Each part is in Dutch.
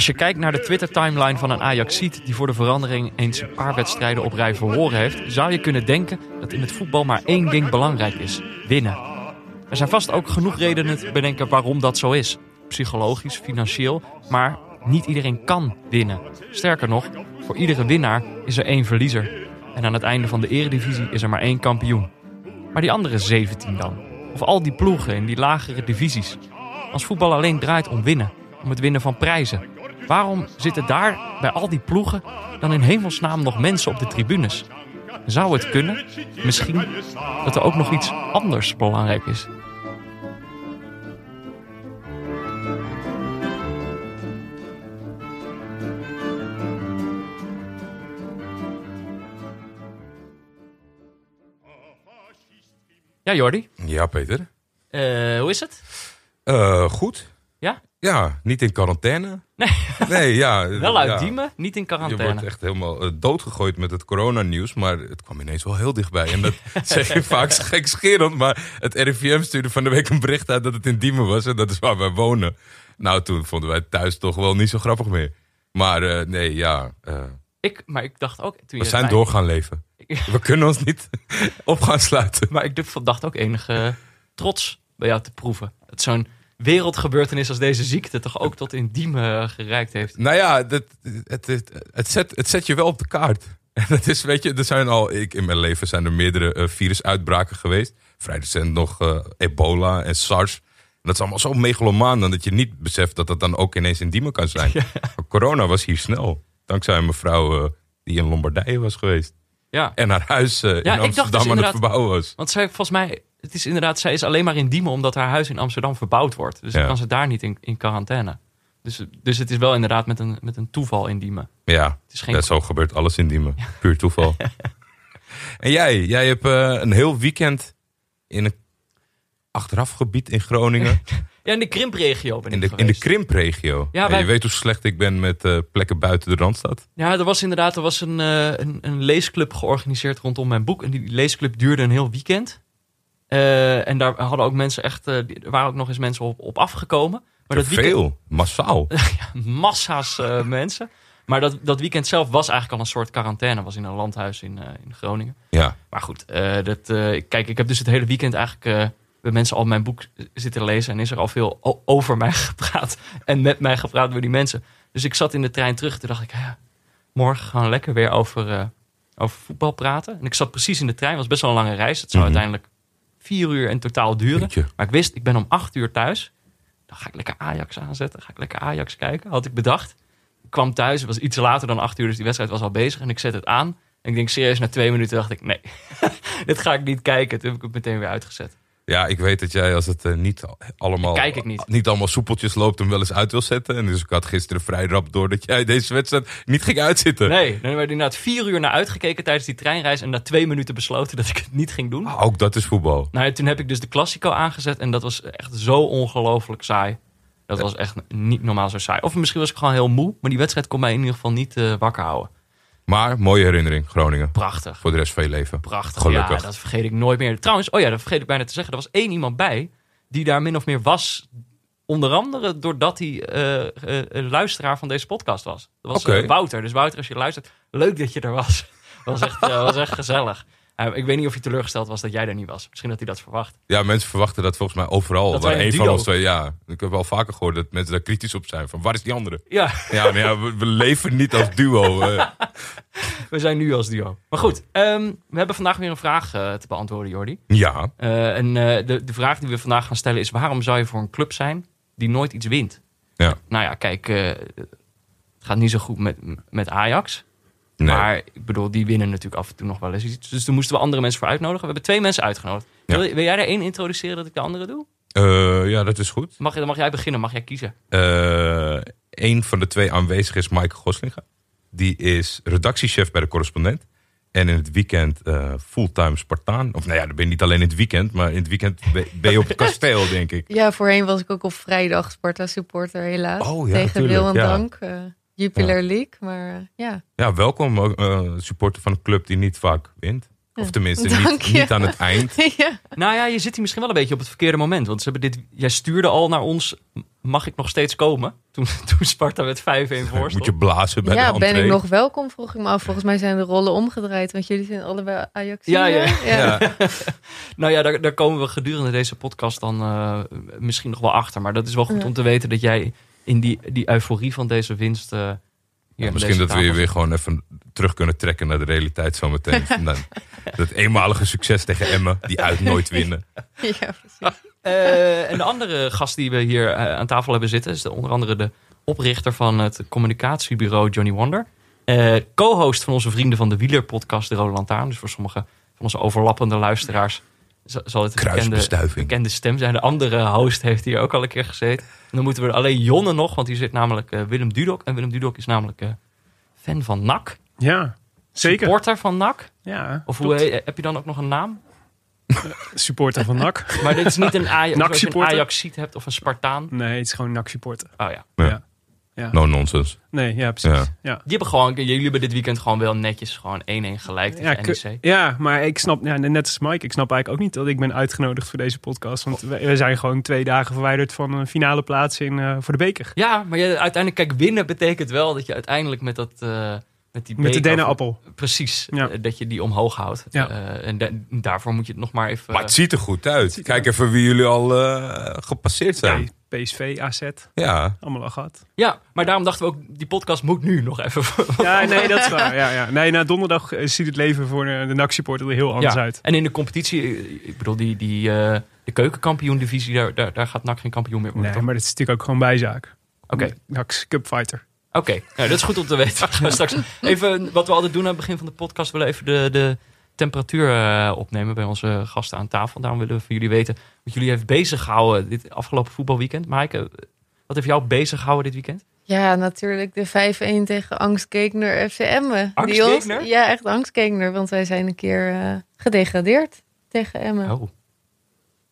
Als je kijkt naar de Twitter-timeline van een Ajaxiet die voor de verandering eens een paar wedstrijden op rij verloren heeft, zou je kunnen denken dat in het voetbal maar één ding belangrijk is: winnen. Er zijn vast ook genoeg redenen te bedenken waarom dat zo is. Psychologisch, financieel, maar niet iedereen kan winnen. Sterker nog, voor iedere winnaar is er één verliezer. En aan het einde van de eredivisie is er maar één kampioen. Maar die andere 17 dan? Of al die ploegen in die lagere divisies? Als voetbal alleen draait om winnen, om het winnen van prijzen. Waarom zitten daar bij al die ploegen dan in hemelsnaam nog mensen op de tribunes? Zou het kunnen, misschien, dat er ook nog iets anders belangrijk is? Ja, Jordi. Ja, Peter. Eh, hoe is het? Eh, goed. Ja? Ja, niet in quarantaine. Nee. Nee, ja. Wel uit ja. Diemen, niet in Je quarantaine. wordt echt helemaal eh, doodgegooid met het coronanieuws. Maar het kwam ineens wel heel dichtbij. En dat zeg je vaak gekscherend. Maar het RIVM stuurde van de week een bericht uit dat het in Diemen was. En dat is waar wij wonen. Nou, toen vonden wij thuis toch wel niet zo grappig meer. Maar eh, nee, ja. eh, Ik, maar ik dacht ook... Toen we je zijn zei- door gaan leven. We kunnen ons niet op gaan sluiten. Maar ik dacht ook enige trots bij jou te proeven. Het zo'n wereldgebeurtenis als deze ziekte toch ook tot in Diemen gereikt heeft. Nou ja, dat, het, het, het, zet, het zet je wel op de kaart. Dat is, weet je, er zijn al, ik, in mijn leven zijn er meerdere eh, virusuitbraken geweest. Vrij recent nog eh, ebola en SARS. En dat is allemaal zo megalomaan dan dat je niet beseft dat dat dan ook ineens in Diemen kan zijn. Corona was hier snel. Dankzij een mevrouw eh, die in Lombardije was geweest. Ja, En haar huis eh, in dus Amsterdam aan het verbouwen was. want zij volgens mij... Het is inderdaad, zij is alleen maar in Diemen omdat haar huis in Amsterdam verbouwd wordt. Dus dan kan ze daar niet in, in quarantaine. Dus, dus het is wel inderdaad met een, met een toeval in Diemen. Ja, Het is geen ja, zo gebeurt alles in Diemen. Puur toeval. en jij, jij hebt eh, een heel weekend in een achterafgebied in Groningen. Ja, in de krimpregio ben In ik de, in de krimpregio. Ja, Ja, wij- Je weet hoe slecht ik ben met eh, plekken buiten de Randstad. Ja, er was inderdaad er was een, eh, een, een leesclub georganiseerd rondom mijn boek. En die leesclub duurde een heel weekend. Eh, en daar hadden ook mensen echt, eh, er waren ook nog eens mensen op, op afgekomen. Maar dat weekend, veel, massaal. massa's eh, mensen. Maar dat, dat weekend zelf was eigenlijk al een soort quarantaine. Was in een landhuis in, in Groningen. Ja, Maar goed, dat, kijk, ik heb dus het hele weekend eigenlijk met mensen al mijn boek zitten lezen. En is er al veel over mij gepraat. En met mij gepraat door die mensen. Dus ik zat in de trein terug. Toen dacht ik, ja, morgen gaan we lekker weer over, over voetbal praten. En ik zat precies in de trein. Het was best wel een lange reis. Het zou Mhm. uiteindelijk vier uur in totaal duren. Maar ik wist, ik ben om acht uur thuis. Dan ga ik lekker Ajax aanzetten. Ga ik lekker Ajax kijken. Had ik bedacht. Ik kwam thuis. Het was iets later dan acht uur. Dus die wedstrijd was al bezig. En ik zet het aan. En ik denk serieus, na twee minuten dacht ik, nee, dit ga ik niet kijken. Toen heb ik het meteen weer uitgezet. Ja, ik weet dat jij als het eh, niet allemaal, Kijk ik niet. niet allemaal soepeltjes loopt, hem wel eens uit wil zetten. En dus ik had gisteren vrij rap door dat jij deze wedstrijd niet ging uitzitten. Nee, dan werd inderdaad vier uur naar uitgekeken tijdens die treinreis. En na twee minuten besloten dat ik het niet ging doen. Ah, ook dat is voetbal. Nou, ja, toen heb ik dus de Classico aangezet. En dat was echt zo ongelooflijk saai. Dat was echt niet normaal zo saai. Of misschien was ik gewoon heel moe. Maar die wedstrijd kon mij in ieder geval niet eh, wakker houden. Maar mooie herinnering, Groningen. Prachtig. Voor de rest van je leven. Prachtig. Gelukkig. Ja, dat vergeet ik nooit meer. Trouwens, oh ja, dat vergeet ik bijna te zeggen. Er was één iemand bij die daar min of meer was. Onder andere doordat hij eh, een luisteraar van deze podcast was. Dat was Oké. eh, Wouter. Dus Wouter, als je luistert, leuk dat je er was. Dat was echt, was echt gezellig. Eh, ik weet niet of hij teleurgesteld was dat jij er niet was. Misschien had hij dat verwacht. Ja, mensen verwachten dat volgens mij overal. Dat waar een van ons twee, ja. Ik heb wel vaker gehoord dat mensen daar kritisch op zijn. Van waar is die andere? Ja, Ja, maar ja we, we leven niet als duo. eh. we zijn nu als duo. Maar goed, ehm, we hebben vandaag weer een vraag eh, te beantwoorden, Jordi. ja, en de, de vraag die we vandaag gaan stellen is: waarom zou je voor een club zijn die nooit iets wint? ja. Nou ja, kijk, het gaat niet zo goed met, met Ajax. Nee. Maar ik bedoel, die winnen natuurlijk af en toe nog wel eens iets. Dus toen moesten we andere mensen voor uitnodigen. We hebben twee mensen uitgenodigd. Ja. Wil, wil jij er één introduceren dat ik de andere doe? Eh, ja, dat is goed. Mag, dan mag jij beginnen, mag jij kiezen. Eh een van de twee aanwezigen is Mike Goslinga. Die is redactiechef bij de correspondent. En in het weekend eh, fulltime Spartaan. Of nou ja, dan ben je niet alleen in het weekend. Maar in het weekend ben- je op het kasteel, denk ik. Ja, voorheen was ik ook op vrijdag Sparta supporter helaas. Oh, ja, Tegen wil en ja. dank. Jupiler League, maar eh, ja. Ja, welkom. eh, supporter van een club die niet vaak wint. Of tenminste, niet, aan het eind. ja. Nou ja, je zit hier misschien wel een beetje op het verkeerde moment. Want ze hebben dit, jij stuurde al naar ons mag ik nog steeds komen? Toen, toen Sparta met 5-1 voor Moet je blazen bij ja, de ben ik nog welkom, vroeg ik me af. Volgens mij zijn de rollen omgedraaid, want jullie zijn allebei Ajax. Ja, ja. Ja. Nou ja, daar, daar komen we gedurende deze podcast dan eh, misschien nog wel achter. Maar dat is wel goed Ja. om te weten dat jij in die, die euforie van deze winst... eh, Ja, misschien deze dat we je weer gewoon even terug kunnen trekken naar de realiteit zometeen. Dan, dat eenmalige succes tegen Emmen, die uit nooit winnen. ja, precies. Eh, en de andere gast die we hier eh, aan tafel hebben zitten... is de, onder andere de oprichter van het communicatiebureau Johnny Wonder. Eh, Co-host van onze vrienden van de Wieler-podcast De Rode Lantaarn. Dus voor sommige van onze overlappende luisteraars... zal het een bekende, bekende stem zijn. De andere host heeft hier ook al een keer gezeten. En dan moeten we alleen Jonne nog, want hier zit namelijk eh, Willem Dudok. En Willem Dudok is namelijk eh, fan van NAC. Ja, zeker. Supporter van NAC. Ja, Of hoe, he- heb je dan ook nog een naam? supporter van NAC. Maar dit is niet een Ajax, je een? Ajax-ziet hebt of een Spartaan. Nee, het is gewoon NAC supporter. Oh ja. Ja. Ja. No nonsense. Nee, ja, precies. Ja. Ja. Die hebben gewoon, jullie hebben dit weekend gewoon wel netjes gewoon 1-1 gelijk Ja, tegen ku- NEC. ja, maar ik snap, ja, net als Mike, ik snap eigenlijk ook niet dat ik ben uitgenodigd voor deze podcast. Want we, we zijn gewoon twee dagen verwijderd van een finale plaats in, eh, voor de beker. Ja, maar je, uiteindelijk, kijk, winnen betekent wel dat je uiteindelijk met dat... eh, met die Met de dennenappel. Precies, Ja. eh, dat je die omhoog houdt. Ja. Eh, en da- daarvoor moet je het nog maar even... Maar het ziet er goed uit. er Kijk even wie jullie al eh, gepasseerd zijn. Ja, PSV, AZ, Ja. allemaal al gehad. Ja, maar daarom dachten we ook, die podcast moet nu nog even... Ja, nee, dat is waar. Ja, ja. Nee, na donderdag ziet het leven voor de, NAC-supporter er heel anders Ja, uit. En in de competitie, ik bedoel, die, die, eh, de keukenkampioen-divisie, daar, daar, daar gaat NAC geen kampioen meer worden, Nee, toch? maar dat is natuurlijk ook gewoon bijzaak. Oké. NAC's Cupfighter. Oké, nou, dat is goed om te weten. Gaan straks even wat we altijd doen aan het begin van de podcast. Willen even de, de temperatuur eh, opnemen bij onze gasten aan tafel. Daarom willen we van jullie weten wat jullie heeft bezig gehouden dit afgelopen voetbalweekend. Maaike, wat heeft jou bezig gehouden dit weekend? Ja, natuurlijk de 5-1 tegen Angstgekner FCM. Angstgekner? Ja, echt Angstgekner, want wij zijn een keer eh, gedegradeerd tegen Emmen. Oh.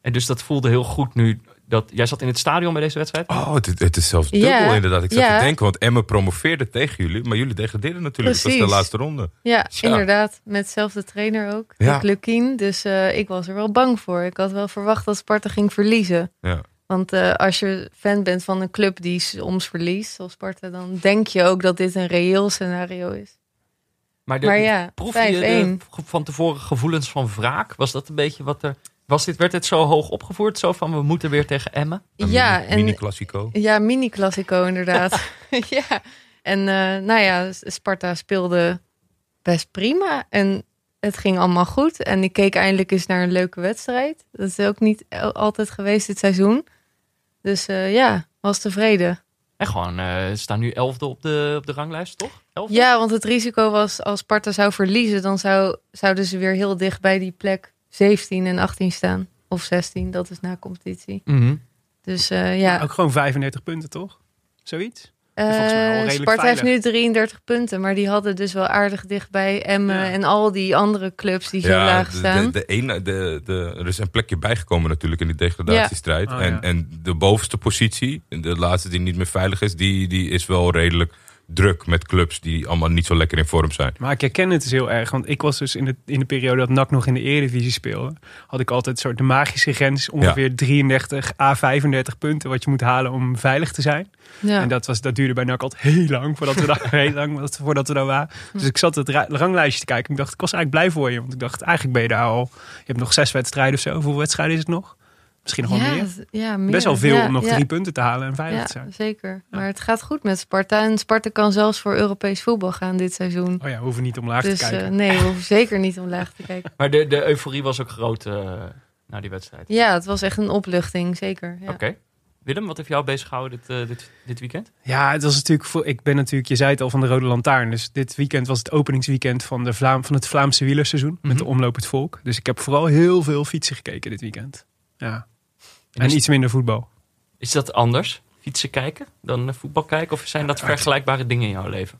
En dus dat voelde heel goed nu. Dat, jij zat in het stadion bij deze wedstrijd? Oh, het, het is zelfs dubbel Ja, inderdaad. Ik zat te denken, want Emmen promoveerde tegen jullie. Maar jullie degradeerden natuurlijk. Dat was de Precies. laatste ronde. Ja, inderdaad. Met dezelfde trainer ook. Ja. Lukien. Dus eh, ik was er wel bang voor. Ik had wel verwacht dat Sparta ging verliezen. Ja. Want eh, als je fan bent van een club die soms verliest, zoals Sparta, dan denk je ook dat dit een reëel scenario is. Maar, de, Maar ja, proefde je de 5-1. ge- van tevoren gevoelens van wraak? Was dat een beetje wat er... Was dit, werd het zo hoog opgevoerd? Zo van, we moeten weer tegen Emmen? Een ja, mini, mini-classico. Ja, mini-classico inderdaad. ja. En eh, nou ja, Sparta speelde best prima. En het ging allemaal goed. En ik keek eindelijk eens naar een leuke wedstrijd. Dat is ook niet altijd geweest dit seizoen. Dus eh, ja, was tevreden. En gewoon, eh, ze staan nu elfde op de, op de ranglijst, toch? Elfde? Ja, want het risico was als Sparta zou verliezen... dan zou, zouden ze weer heel dicht bij die plek 17 en 18 staan. Of 16, dat is na competitie. Mhm. Dus eh, ja, Ook gewoon 35 punten, toch? Zoiets? Eh, redelijk Sparta heeft nu 33 punten, maar die hadden dus wel aardig dichtbij Emmen Ja. en al die andere clubs die zo laag de, staan. de, de ene, de, de, er is een plekje bijgekomen natuurlijk in die degradatiestrijd. Ja. Oh, en, ja. en de bovenste positie, de laatste die niet meer veilig is, die, die is wel redelijk druk met clubs die allemaal niet zo lekker in vorm zijn. Maar ik herken het dus heel erg. Want ik was dus in de, in de periode dat NAC nog in de Eredivisie speelde... had ik altijd een soort de magische grens... ongeveer 33 à 35 punten wat je moet halen om veilig te zijn. ja. En dat, was, dat duurde bij NAC altijd heel lang voordat we daar, heel lang voordat- voordat we daar waren. Dus ik zat het ra- ranglijstje te kijken. Ik dacht, ik was eigenlijk blij voor je. Want ik dacht, eigenlijk ben je daar al... Je hebt nog zes wedstrijden of zo. Hoeveel wedstrijden is het nog? Misschien nog wel ja, meer. ja, meer. Best wel veel Ja, om nog ja, drie punten te halen en veilig Ja, te zijn. zeker. Maar het gaat goed met Sparta. En Sparta kan zelfs voor Europees voetbal gaan dit seizoen. Oh ja, we hoeven niet omlaag Dus te eh, kijken. nee, we hoeven zeker niet omlaag te kijken. Maar de, de euforie was ook groot eh na die wedstrijd. Ja, het was echt een opluchting, zeker. Ja. Oké. Willem, wat heeft jou bezig gehouden dit, eh, dit, dit weekend? Ja, het was natuurlijk voor, ik ben natuurlijk, je zei het al, van de Rode Lantaarn. Dus dit weekend was het openingsweekend van, de Vlaam, van het Vlaamse wielerseizoen. Met de Mhm. omloop het volk. Dus ik heb vooral heel veel fietsen gekeken dit weekend. Ja. En iets minder voetbal. is dat anders, fietsen kijken, dan voetbal kijken? Of zijn dat vergelijkbare dingen in jouw leven?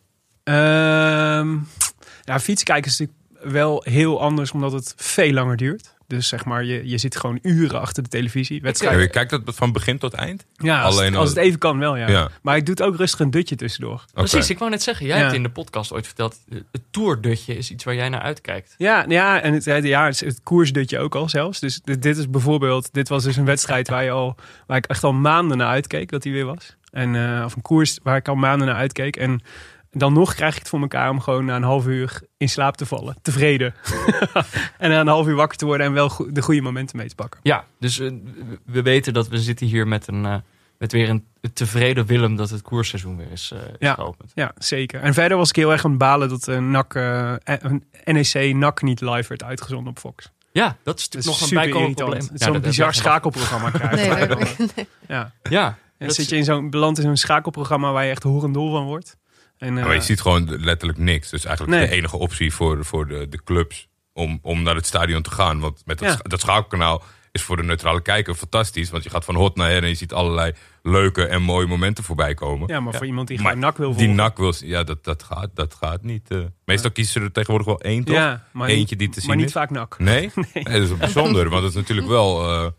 Ja, fietsen kijken is natuurlijk wel heel anders, omdat het veel langer duurt. Dus zeg maar, je, je zit gewoon uren achter de televisie. Ja, Wedstrijd. je kijkt dat van begin tot eind? Ja, als, Alleen als al- het even kan wel, ja. Ja. Maar ik doe het ook rustig een dutje tussendoor. Precies, ik wou net zeggen, jij Ja. hebt in de podcast ooit verteld, het toerdutje is iets waar jij naar uitkijkt. Ja, ja en het, ja, het, het koersdutje ook al zelfs. Dus dit, dit is bijvoorbeeld, dit was dus een wedstrijd waar, je al, waar ik echt al maanden naar uitkeek dat hij weer was. En, eh, of een koers waar ik al maanden naar uitkeek. En dan nog krijg ik het voor elkaar om gewoon na een half uur in slaap te vallen. Tevreden. en na een half uur wakker te worden en wel go- de goede momenten mee te pakken. Ja, dus eh, we- we weten dat we zitten hier met, een, eh, met weer een tevreden Willem dat het koersseizoen weer is, eh, is Ja. geopend. Ja, zeker. En verder was ik heel erg aan het balen dat eh, NAC, een NEC NAC niet live werd uitgezonden op Fox. Ja, dat is Dat natuurlijk is nog een bijkomend probleem. Ja, Zo'n bizar schakelprogramma krijgen. Nee, ja. Ja, En dan zit je in zo'n, beland in zo'n schakelprogramma waar je echt horendol van wordt. En, eh, maar je ziet gewoon letterlijk niks. Dus eigenlijk Nee. de enige optie voor, voor de, de clubs om, om naar het stadion te gaan. Want met dat, Ja. dat schakelkanaal is voor de neutrale kijker fantastisch. Want je gaat van hot naar her en je ziet allerlei leuke en mooie momenten voorbij komen. ja, maar voor iemand die gewoon NAC wil Die volgen. nak wil, ja, dat, dat, gaat, dat gaat niet. eh. Meestal kiezen ze er tegenwoordig wel één, toch? Ja, maar Eentje die te zien Maar niet is. vaak NAC. Nee? nee. dat is bijzonder. Want het is natuurlijk wel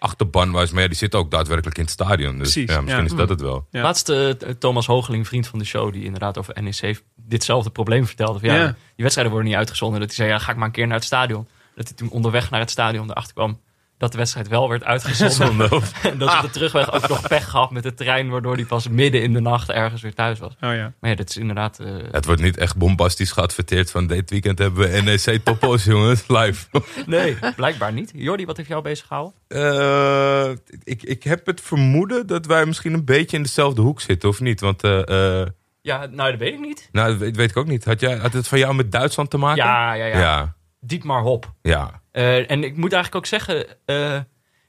eh achterbanwijs. Maar ja, die zitten ook daadwerkelijk in het stadion. Dus Precies, ja, misschien ja. is dat het wel. Ja. Laatst eh, Thomas Hogeling, vriend van de show, die inderdaad over NEC ditzelfde probleem vertelde. Van, ja, Ja. Die wedstrijden worden niet uitgezonden. Dat hij zei, ja, ga ik maar een keer naar het stadion. Dat hij toen onderweg naar het stadion erachter kwam dat de wedstrijd wel werd uitgezonden. en dat op de terugweg ook nog pech gehad met de trein, waardoor hij pas midden in de nacht ergens weer thuis was. Oh ja. Maar ja, dat is inderdaad... eh, Het wordt niet echt bombastisch geadverteerd van dit weekend hebben we NEC Topos, jongens, live. nee, blijkbaar niet. Jordi, wat heeft jou bezig gehouden? Eh, ik, ik heb het vermoeden dat wij misschien een beetje in dezelfde hoek zitten, of niet? Want, eh, eh, Ja, nou, dat weet ik niet. nou, dat weet, weet ik ook niet. Had, jij, had het van jou met Duitsland te maken? Ja, ja, ja. Ja, Dietmar Hop. ja. Eh, en ik moet eigenlijk ook zeggen, eh,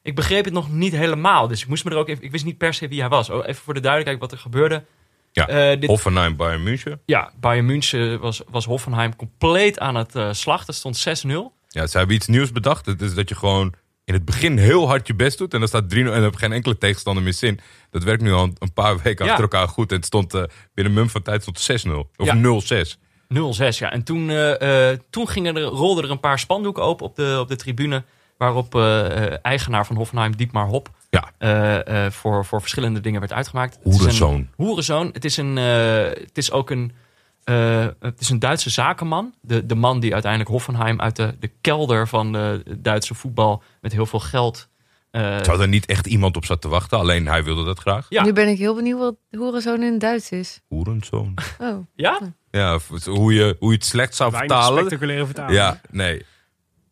ik begreep het nog niet helemaal. Dus ik moest me er ook even, ik wist niet per se wie hij was. Oh, even voor de duidelijkheid wat er gebeurde. Ja, Eh, dit, Hoffenheim, Bayern München. ja, Bayern München was, was Hoffenheim compleet aan het slachten. Het stond 6-0. Ja, ze hebben iets nieuws bedacht. Het is dat je gewoon in het begin heel hard je best doet. En dan staat 3-0 en dan heb je geen enkele tegenstander meer zin. Dat werkt nu al een- een paar weken Ja. achter elkaar goed. En het stond binnen mum van tijd stond 6-0. Of Ja. 0-6. 0-6, ja. En toen, eh, toen gingen er, rolden er een paar spandoeken open op de, op de tribune. Waarop eh, eigenaar van Hoffenheim, Dietmar Hop, Ja. voor, voor verschillende dingen werd uitgemaakt. Hoerenzoon. Hoerenzoon. Het is, een, het is ook een, het is een Duitse zakenman. De, de man die uiteindelijk Hoffenheim uit de, de kelder van de Duitse voetbal met heel veel geld. Eh, Terwijl er niet echt iemand op zat te wachten. Alleen hij wilde dat graag. Ja. Nu ben ik heel benieuwd wat hoerenzoon in het Duits is. Hoerenzoon. Oh. ja? Ja, hoe je, hoe je het slecht zou Weinig vertalen. spectaculaire vertaling. Ja, ja, nee.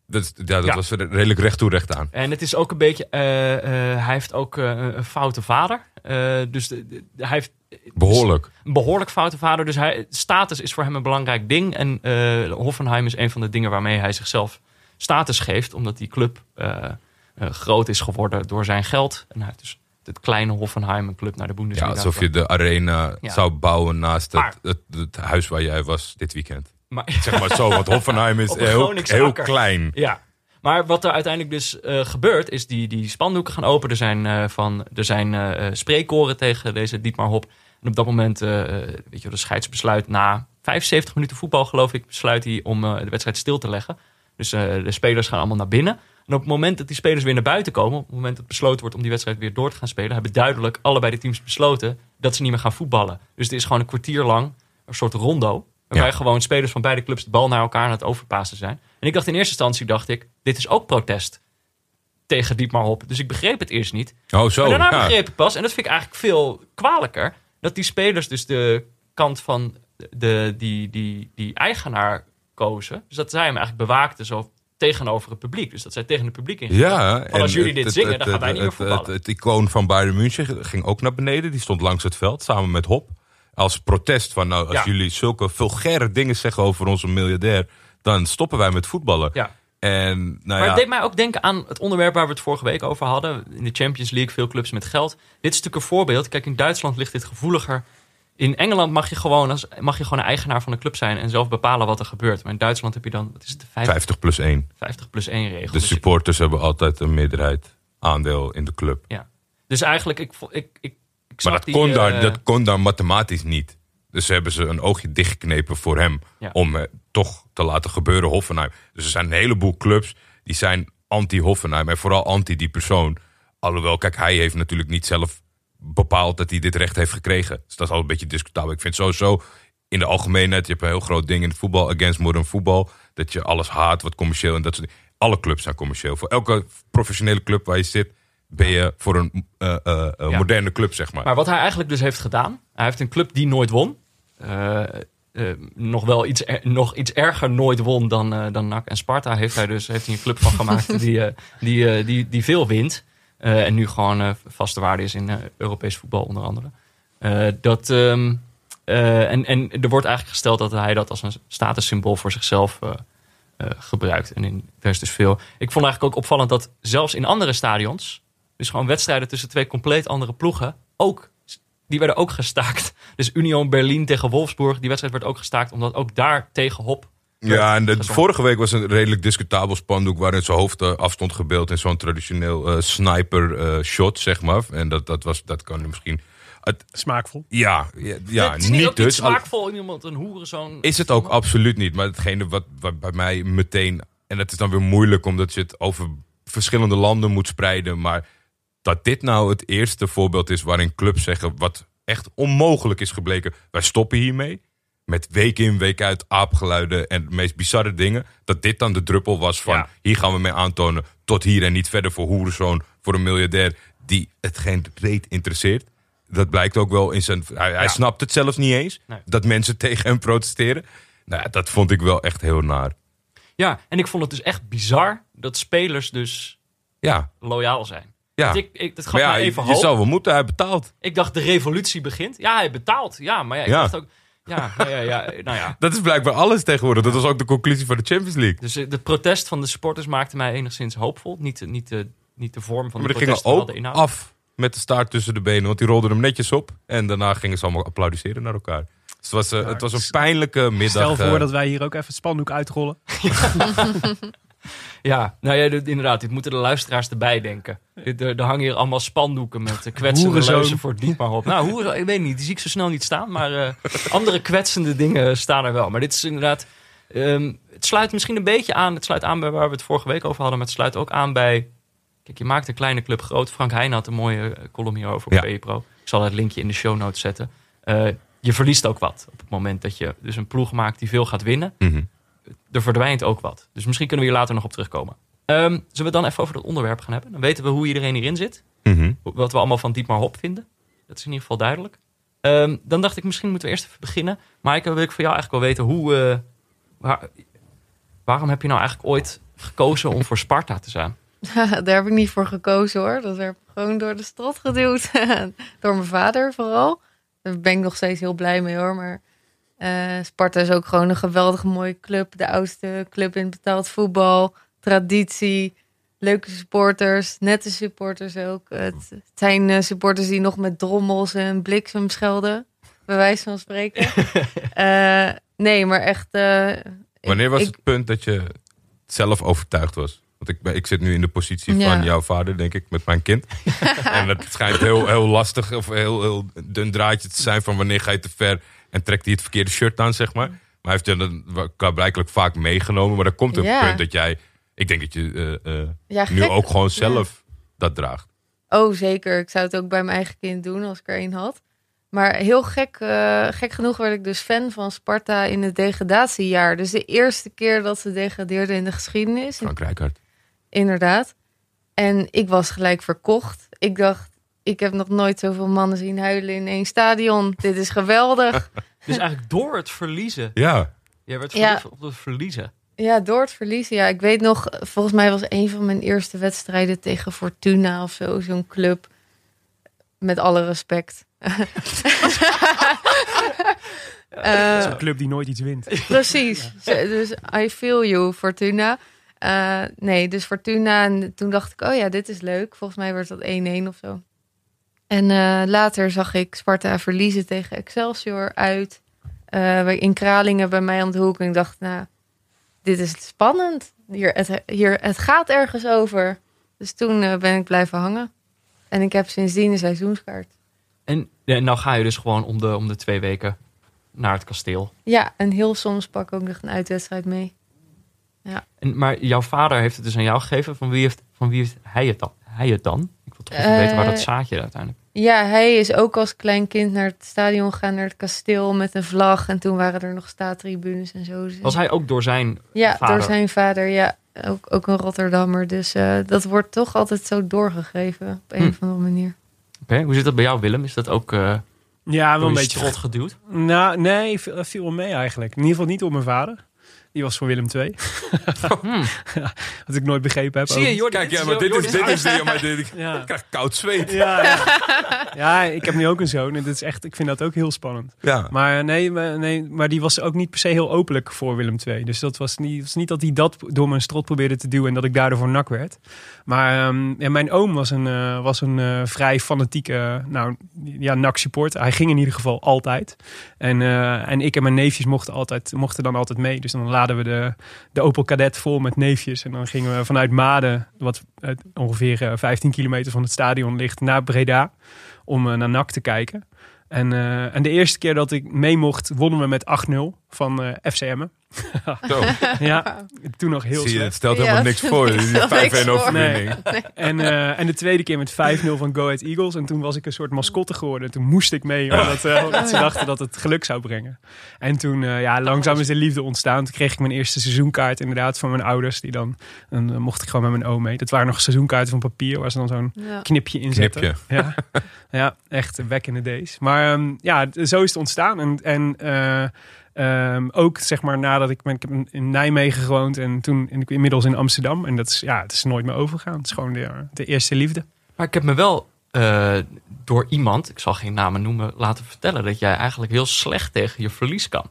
Dat, ja, dat Ja. was er redelijk recht toe recht aan. En het is ook een beetje. eh, eh, hij heeft ook eh, een foute vader. Eh, dus de, de- hij heeft Behoorlijk. een behoorlijk foute vader. Dus hij, status is voor hem een belangrijk ding. En eh, Hoffenheim is een van de dingen waarmee hij zichzelf status geeft. Omdat die club eh, groot is geworden door zijn geld. En hij heeft dus het kleine Hoffenheim, een club naar de Ja, Bundesliga. alsof je de arena Ja. zou bouwen naast het, het, het huis waar jij was dit weekend. Maar, Zeg maar zo, want Hoffenheim is heel, klein. Ja, maar wat er uiteindelijk dus eh, gebeurt, is die, die spandoeken gaan open. Er zijn, eh, van, er zijn eh, eh, spreekkoren tegen deze Dietmar Hop. En op dat moment, eh, eh, weet je, wel, de scheidsbesluit na 75 minuten voetbal, geloof ik, besluit hij om eh, de wedstrijd stil te leggen. Dus eh, de spelers gaan allemaal naar binnen. En op het moment dat die spelers weer naar buiten komen, op het moment dat besloten wordt om die wedstrijd weer door te gaan spelen, hebben duidelijk allebei de teams besloten dat ze niet meer gaan voetballen. Dus het is gewoon een kwartier lang een soort rondo. Waarbij Ja. gewoon spelers van beide clubs de bal naar elkaar aan het overpassen zijn. En ik dacht in eerste instantie, dacht ik, dit is ook protest tegen Dietmar Hop. Dus ik begreep het eerst niet. Oh, zo. maar daarna ja. begreep ik pas, en dat vind ik eigenlijk veel kwalijker, dat die spelers dus de kant van de, die, die, die eigenaar kozen. Dus dat zij hem eigenlijk bewaakten zo tegenover het publiek. Dus dat zij tegen het publiek in Ja, Van als jullie dit zingen, dan gaan wij niet meer het, voetballen. het icoon van Bayern München ging ook naar beneden. Die stond langs het veld samen met Hop. Als protest van, nou, als Ja. jullie zulke vulgaire dingen zeggen over onze miljardair, dan stoppen wij met voetballen. Ja. En nou Maar ja, het deed mij ook denken aan het onderwerp waar we het vorige week over hadden. In de Champions League, veel clubs met geld. Dit is natuurlijk een voorbeeld. Kijk, in Duitsland ligt dit gevoeliger. In Engeland mag je gewoon, als, mag je gewoon een eigenaar van een club zijn en zelf bepalen wat er gebeurt. Maar in Duitsland heb je dan, wat is het, de 50, 50 plus 1. 50 plus 1 regel. De Dus, supporters hebben altijd een meerderheid aandeel in de club. dus eigenlijk, ik, ik, ik, ik Maar dat die, kon, eh, daar, dat kon daar mathematisch niet. Dus hebben ze een oogje dichtgeknepen voor hem. Ja. Om eh, toch te laten gebeuren Hoffenheim. Dus er zijn een heleboel clubs die zijn anti-Hoffenheim. En vooral anti die persoon. Alhoewel, kijk, hij heeft natuurlijk niet zelf bepaald dat hij dit recht heeft gekregen. Dus dat is al een beetje discutabel. Ik vind sowieso in de algemeenheid, je hebt een heel groot ding in het voetbal, against modern voetbal, dat je alles haat wat commercieel en dat soort dingen. Alle clubs zijn commercieel. Voor elke professionele club waar je zit, ben je voor een eh, eh, Ja. moderne club, zeg maar. Maar wat hij eigenlijk dus heeft gedaan, hij heeft een club die nooit won. Eh, nog wel iets, er- nog iets erger nooit won dan, dan NAC en Sparta. Heeft hij dus heeft hij een club van gemaakt die, die, die, die veel wint. Eh, en nu gewoon eh, vaste waarde is in eh, Europees voetbal onder andere. Dat, ehm, eh, en, en er wordt eigenlijk gesteld dat hij dat als een statussymbool voor zichzelf gebruikt. En in, er is dus veel. Ik vond eigenlijk ook opvallend dat zelfs in andere stadions, dus gewoon wedstrijden tussen twee compleet andere ploegen, ook, die werden ook gestaakt. Dus Union Berlin tegen Wolfsburg, die wedstrijd werd ook gestaakt, omdat ook daar tegen Hop. Ja, en de, vorige week was een redelijk discutabel spandoek waarin zijn hoofd eh, af stond gebeeld in zo'n traditioneel eh, sniper eh, shot, zeg maar. En dat, dat, was, dat kan misschien. Het, Smaakvol. ja, ja, ja het is niet niet, niet dus. al- smaakvol in iemand een hoerenzoon. Is het ook absoluut niet. Maar hetgene wat, wat bij mij meteen. En het is dan weer moeilijk omdat je het over verschillende landen moet spreiden. Maar dat dit nou het eerste voorbeeld is waarin clubs zeggen. wat echt onmogelijk is gebleken. Wij stoppen hiermee. Met week in, week uit aapgeluiden en de meest bizarre dingen. Dat dit dan de druppel was van. Ja. Hier gaan we mee aantonen. Tot hier en niet verder voor hoerenzoon. Voor een miljardair die het geen reet interesseert. Dat blijkt ook wel in zijn. Hij, snapt het zelfs niet eens. Nee. Dat mensen tegen hem protesteren. Nou, dat vond ik wel echt heel naar. Ja, en ik vond het dus echt bizar dat spelers dus Ja, loyaal zijn. ja. Dat, ik, ik, dat gaf ja, even je hoop. zou wel moeten, hij betaalt. Ik dacht, de revolutie begint. Ja, hij betaalt. Ja, maar ja, ik Ja. dacht ook... Ja, ja, ja, ja, nou ja. Dat is blijkbaar alles tegenwoordig. Dat was ook de conclusie van de Champions League. Dus eh, de protest van de supporters maakte mij enigszins hoopvol. Niet, de- niet, de, niet de vorm van Maar de die gingen protest, ook de inhoud. af met de staart tussen de benen. Want die rolden hem netjes op. En daarna gingen ze allemaal applaudisseren naar elkaar. Dus het was, eh, het was een pijnlijke middag. Stel voor eh, dat wij hier ook even het spandoek uitrollen. Ja, nou ja, dit- inderdaad. Dit moeten de luisteraars erbij denken. Dit, Er, er hangen hier allemaal spandoeken met uh, kwetsende leuzen voor het maar op. Nou, hoerenzoon, ik weet niet. Die zie ik zo snel niet staan. Maar eh, andere kwetsende dingen staan er wel. Maar dit is inderdaad... ehm, het sluit misschien een beetje aan. Het sluit aan bij waar we het vorige week over hadden. Maar het sluit ook aan bij... Kijk, je maakt een kleine club groot. Frank Heijn had een mooie eh, column hierover op Ja. ProPro. Ik zal het linkje in de show notes zetten. Eh, je verliest ook wat op het moment dat je dus een ploeg maakt die veel gaat winnen mhm. Er verdwijnt ook wat. Dus misschien kunnen we hier later nog op terugkomen. Ehm, zullen we het dan even over dat onderwerp gaan hebben? Dan weten we hoe iedereen hierin zit. Mhm. Wat we allemaal van Dietmar Hop vinden. Dat is in ieder geval duidelijk. Ehm, dan dacht ik, misschien moeten we eerst even beginnen. Maaike, wil ik van jou eigenlijk wel weten hoe... eh, waar- waarom heb je nou eigenlijk ooit gekozen om voor Sparta te zijn? Daar heb ik niet voor gekozen hoor. Dat werd gewoon door de strot geduwd. door mijn vader vooral. Daar ben ik nog steeds heel blij mee hoor. Maar eh, Sparta is ook gewoon een geweldig mooie club. De oudste club in betaald voetbal. Traditie. Leuke supporters. Nette supporters ook. Het, het zijn eh, supporters die nog met drommels en bliksem schelden. Bij wijze van spreken. Eh, nee, maar echt... Wanneer was ik- het punt dat je zelf overtuigd was? Want ik, ik zit nu in de positie Ja. van jouw vader, denk ik, met mijn kind. en het schijnt heel, heel lastig of heel, heel dun draadje te zijn van wanneer ga je te ver en trekt hij het verkeerde shirt aan, zeg maar. Maar hij heeft dan blijkbaar vaak meegenomen. Maar er komt een Ja. punt dat jij, ik denk dat je eh, eh, ja, nu gek. ook gewoon zelf dat draagt. Oh, zeker. Ik zou het ook bij mijn eigen kind doen als ik er één had. Maar heel gek, eh, gek genoeg werd ik dus fan van Sparta in het degradatiejaar. Dus de eerste keer dat ze degradeerden in de geschiedenis. Frank Rijkaard. Inderdaad. En ik was gelijk verkocht. Ik dacht, ik heb nog nooit zoveel mannen zien huilen in één stadion. Dit is geweldig. Dus eigenlijk door het verliezen. Ja, Jij werd Ja. op het verliezen. Ja, door het verliezen. Ja, ik weet nog, volgens mij was een van mijn eerste wedstrijden tegen Fortuna of zo, zo'n club. Met alle respect. Eh, Dat is een club die nooit iets wint. Precies. Dus I feel you, Fortuna. Eh, nee, dus Fortuna. En toen dacht ik, oh ja, dit is leuk. Volgens mij werd dat 1-1 of zo. En eh, later zag ik Sparta verliezen tegen Excelsior uit. eh, in Kralingen bij mij om de hoek. En ik dacht, nou, dit is spannend. Hier, het, hier, het gaat ergens over. Dus toen eh, ben ik blijven hangen. En ik heb sindsdien een seizoenskaart. En, en nou ga je dus gewoon om de, om de twee weken naar het kasteel. Ja, en heel soms pak ik ook nog een uitwedstrijd mee. En, maar jouw vader heeft het dus aan jou gegeven. Van wie heeft, van wie heeft hij, het dan? hij het dan? Ik wil toch even weten waar dat zaadje uiteindelijk... Ja, hij is ook als klein kind naar het stadion gegaan, naar het kasteel met een vlag. En toen waren er nog staattribunes en zo. Dus- Was hij ook door zijn... ja, vader? door zijn vader, ja. Ook, ook een Rotterdammer. Dus eh, dat wordt toch altijd zo doorgegeven op een Hm. of andere manier. Oké, hoe zit dat bij jou, Willem? Is dat ook eh Ja, wel door een je beetje strot geduwd? Nou, nee, viel, dat viel wel mee eigenlijk. In ieder geval niet op mijn vader. Die was voor Willem II. Hmm. Wat ik nooit begrepen heb. Zie je. Jordi, Kijk, ja, maar dit is, dit is de, ja, maar dit, ik Ja. krijg koud zweet. Ja, ja. ja, ik heb nu ook een zoon en dit is echt, ik vind dat ook heel spannend. Ja. Maar nee, maar- nee, maar die was ook niet per se heel openlijk voor Willem II. Dus dat was niet, was niet dat hij dat door mijn strot probeerde te duwen en dat ik daardoor voor nak werd. Maar ehm, mijn oom was een, eh, was een eh, vrij fanatieke nou, ja, nak supporter. Hij ging in ieder geval altijd. En, eh, en ik en mijn neefjes mochten, altijd, mochten dan altijd mee. Dus dan laden we de, de Opel Kadett vol met neefjes. En dan gingen we vanuit Maden, wat eh, ongeveer eh, 15 kilometer van het stadion ligt, naar Breda. Om eh, naar NAC te kijken. En, eh, en de eerste keer dat ik mee mocht, wonnen we met 8-0 van eh FCM. Zo, Ja, toen nog heel zie je, het slecht. stelt Ja, helemaal niks voor. Die stelt niks 5-1 voor. overwinning. En, eh, en de tweede keer met 5-0 van Go Ahead Eagles. En toen was ik een soort mascotte geworden. Toen moest ik mee, omdat, eh, omdat ze dachten dat het geluk zou brengen. En toen, eh, ja, langzaam is de liefde ontstaan. Toen kreeg ik mijn eerste seizoenkaart inderdaad van mijn ouders. Die dan, en dan mocht ik gewoon met mijn oom mee. Dat waren nog seizoenkaarten van papier, waar ze dan zo'n Ja. knipje in zetten. Knipje. Ja, ja echt back in the days. Maar ehm, ja, zo is het ontstaan. En, en eh, ehm, ook zeg maar nadat ik, ben, ik heb in- Nijmegen gewoond en toen in, inmiddels in Amsterdam. En dat is, ja, het is nooit meer overgegaan. Het is gewoon de, de eerste liefde. Maar ik heb me wel eh, door iemand, ik zal geen namen noemen, laten vertellen dat jij eigenlijk heel slecht tegen je verlies kan.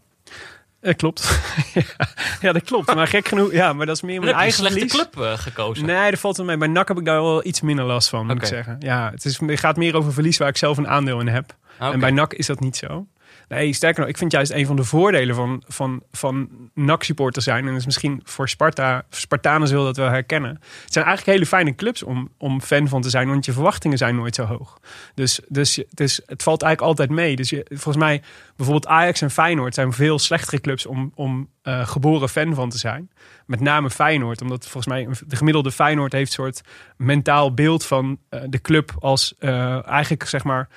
Dat klopt. ja, dat klopt. Maar gek genoeg, ja, maar dat is meer mijn eigen slechte verlies. club eh, gekozen. Nee, dat valt wel mee. Bij NAC heb ik daar wel iets minder last van, moet ik zeggen. Ja, het, is, het gaat meer over verlies waar ik zelf een aandeel in heb. Ah. En bij NAC is dat niet zo. Nee, sterker nog, ik vind juist een van de voordelen van, van, van NAC-supporter zijn... en dat is misschien voor Sparta, Spartanen zullen dat wel herkennen... het zijn eigenlijk hele fijne clubs om, om fan van te zijn... want je verwachtingen zijn nooit zo hoog. Dus, dus, dus het valt eigenlijk altijd mee. Dus je, volgens mij, bijvoorbeeld Ajax en Feyenoord... zijn veel slechtere clubs om, om eh, geboren fan van te zijn. Met name Feyenoord, omdat volgens mij de gemiddelde Feyenoord heeft een soort mentaal beeld van eh, de club als eh, eigenlijk zeg maar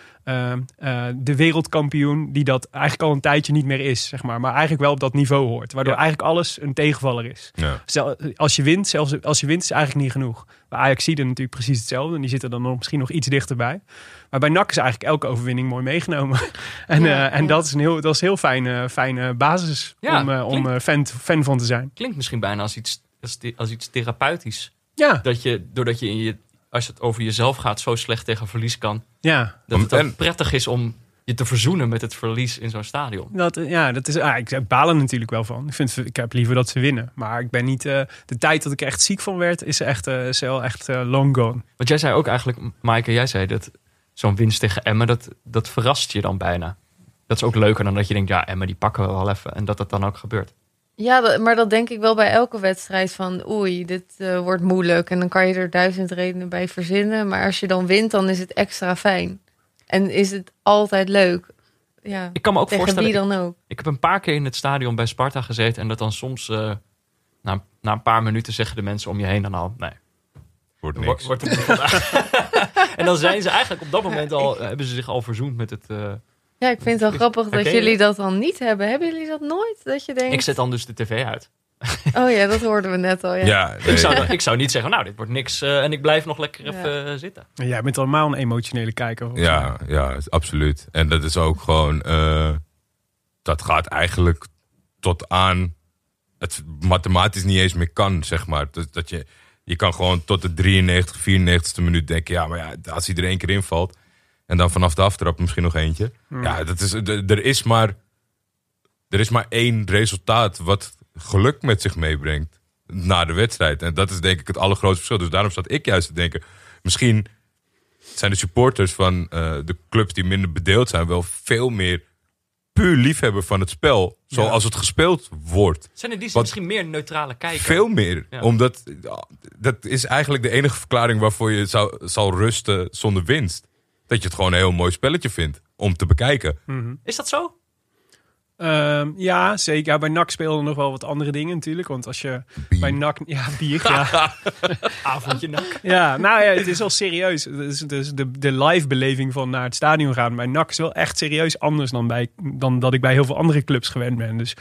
de wereldkampioen die dat eigenlijk al een tijdje niet meer is, zeg maar, maar eigenlijk wel op dat niveau hoort, waardoor Ja. eigenlijk alles een tegenvaller is. Ja. Als je wint, zelfs als je wint is eigenlijk niet genoeg. Bij Ajax zie je natuurlijk precies hetzelfde en die zitten dan nog, misschien nog iets dichterbij. Maar bij NAC is eigenlijk elke overwinning mooi meegenomen. en Ja, eh, en ja. dat is een heel, dat is een heel fijne, fijne basis Ja, om, eh, om eh, fan, fan van te zijn. Klinkt misschien bijna als iets, als, als iets therapeutisch. Ja, Dat je, doordat je, in je, als het over jezelf gaat, zo slecht tegen verlies kan. ja. Dat het En- prettig is om je te verzoenen met het verlies in zo'n stadion. Dat, eh, ja, dat is, ah, ik, baal er natuurlijk wel van. Ik, vind, ik heb liever dat ze winnen. Maar ik ben niet. eh, de tijd dat ik echt ziek van werd, is echt, eh, is wel echt long gone. Want jij zei ook eigenlijk, Maaike, jij zei dat zo'n winst tegen Emmen, dat, dat verrast je dan bijna. Dat is ook leuker dan dat je denkt, ja, Emmen die pakken we wel even. En dat dat dan ook gebeurt. Ja, maar dat denk ik wel bij elke wedstrijd van oei, dit wordt moeilijk. En dan kan je er duizend redenen bij verzinnen. Maar als je dan wint, dan is het extra fijn. En is het altijd leuk. Ja, Ik kan me ook tegen voorstellen, wie ik, dan ook. ik heb een paar keer in het stadion bij Sparta gezeten. En dat dan soms, eh, na, na een paar minuten zeggen de mensen om je heen dan al, nee, Wordt Wo- niks. Wordt en dan zijn ze eigenlijk op dat moment al, hebben ze zich al verzoend met het. eh, Ja, ik vind het wel grappig dat jullie dat dan niet hebben. Hebben jullie dat nooit? Dat je denkt, ik zet dan dus de tv uit. oh ja, dat hoorden we net al. Ja. Ja, Ik, zou, ik zou niet zeggen, nou, dit wordt niks eh, en ik blijf nog lekker Ja. even eh, zitten. En jij bent allemaal een emotionele kijker. Ja, ja, absoluut. En dat is ook gewoon, eh, dat gaat eigenlijk tot aan het mathematisch niet eens meer kan, zeg maar. Dat, dat je, je kan gewoon tot de 93, 94ste minuut denken, ja, maar ja, als hij er één keer invalt en dan vanaf de aftrap misschien nog eentje. Ja, dat is, er is maar, er is maar één resultaat wat geluk met zich meebrengt na de wedstrijd. En dat is denk ik het allergrootste verschil. Dus daarom zat ik juist te denken, misschien zijn de supporters van eh, de clubs die minder bedeeld zijn wel veel meer puur liefhebber van het spel. Zoals het gespeeld wordt. Zijn er die Wat- misschien meer neutrale kijker? Veel meer. Ja. Omdat dat is eigenlijk de enige verklaring waarvoor je zou, zal rusten zonder winst. Dat je het gewoon een heel mooi spelletje vindt om te bekijken. Mhm. Is dat zo? Ehm, ja, zeker. Ja, bij NAC speelden nog wel wat andere dingen natuurlijk. Want als je Bier. bij NAC... Ja, bier, ja. Avondje nak. ja, nou ja, het is wel serieus. Dus, dus de, de live beleving van naar het stadion gaan bij NAC is wel echt serieus anders dan, bij, dan dat ik bij heel veel andere clubs gewend ben. Dus,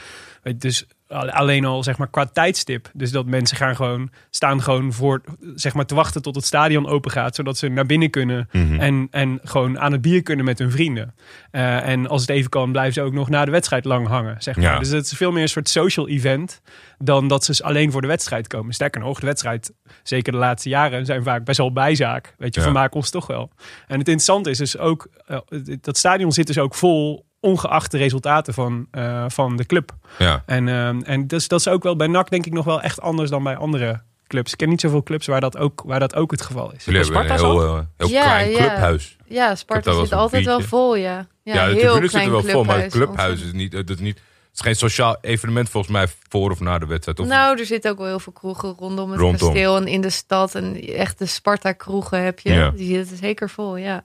dus alleen al zeg maar qua tijdstip. Dus dat mensen gaan gewoon, staan gewoon voor, zeg maar te wachten tot het stadion open gaat. Zodat ze naar binnen kunnen Mhm. en, en gewoon aan het bier kunnen met hun vrienden. Eh, en als het even kan, blijven ze ook nog na de wedstrijd lang hangen. Zeg maar. Ja. Dus het is veel meer een soort social event dan dat ze alleen voor de wedstrijd komen. Sterker nog, de wedstrijd, zeker de laatste jaren, zijn vaak best wel bijzaak. Weet je, Ja. vermaken ons toch wel. En het interessante is dus ook, eh, dat stadion zit dus ook vol ongeacht de resultaten van, eh, van de club. Ja. En, ehm, en dus, dat is ook wel bij NAC denk ik nog wel echt anders dan bij andere clubs. Ik ken niet zoveel clubs waar dat ook, waar dat ook het geval is. Jullie hebben een Sparta heel, eh, heel Ja, klein ja. clubhuis. Ja, Sparta zit altijd wel vol, ja. Ja, Ja, de heel tribune zit klein er wel vol, maar het clubhuis, clubhuis is niet, het is niet... Het is geen sociaal evenement volgens mij voor of na de wedstrijd. Of Nou, er zitten ook wel heel veel kroegen rondom het Rondom. kasteel en in de stad. En echte Sparta-kroegen heb je. Ja. Die zitten zeker vol, ja.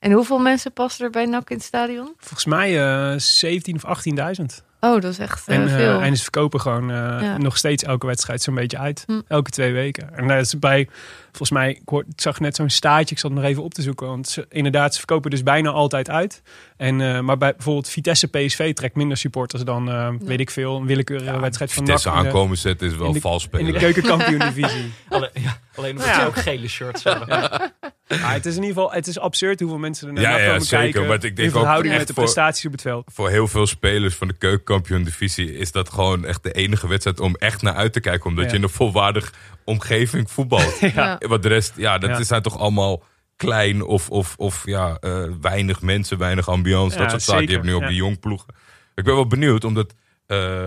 En hoeveel mensen passen er bij NAC in het stadion? Volgens mij eh 17 of 18.000. Oh, dat is echt eh, En, eh, veel. en ze verkopen gewoon eh, Ja. nog steeds elke wedstrijd zo'n beetje uit. Hm. Elke twee weken. En dat is bij, volgens mij, ik, hoor, ik zag net zo'n staartje, ik zat nog even op te zoeken. Want ze, inderdaad, ze verkopen dus bijna altijd uit. En, eh, maar bij bijvoorbeeld Vitesse PSV trekt minder supporters dan, eh, weet ik veel, een willekeurige wedstrijd van NAC Vitesse de- aankomen zetten is wel de- vals in de spelen. keukenkampioen-divisie. Alleen, ja, alleen omdat Ja. ze ook gele shirts hebben. Maar het is in ieder geval het is absurd hoeveel mensen er naar Ja, ja, komen zeker, kijken. maar ik denk in ook verhouding met de voor- prestaties op het veld. Voor heel veel spelers van de keukenkampioen divisie is dat gewoon echt de enige wedstrijd om echt naar uit te kijken. Omdat Ja. je in een volwaardig omgeving voetbalt. ja. Want de rest, ja, dat Ja. zijn toch allemaal klein of, of, of ja, eh, weinig mensen, weinig ambiance. Ja, dat soort zaken. Je hebt nu ook ja. de jongploegen. Ik ben wel benieuwd, omdat eh,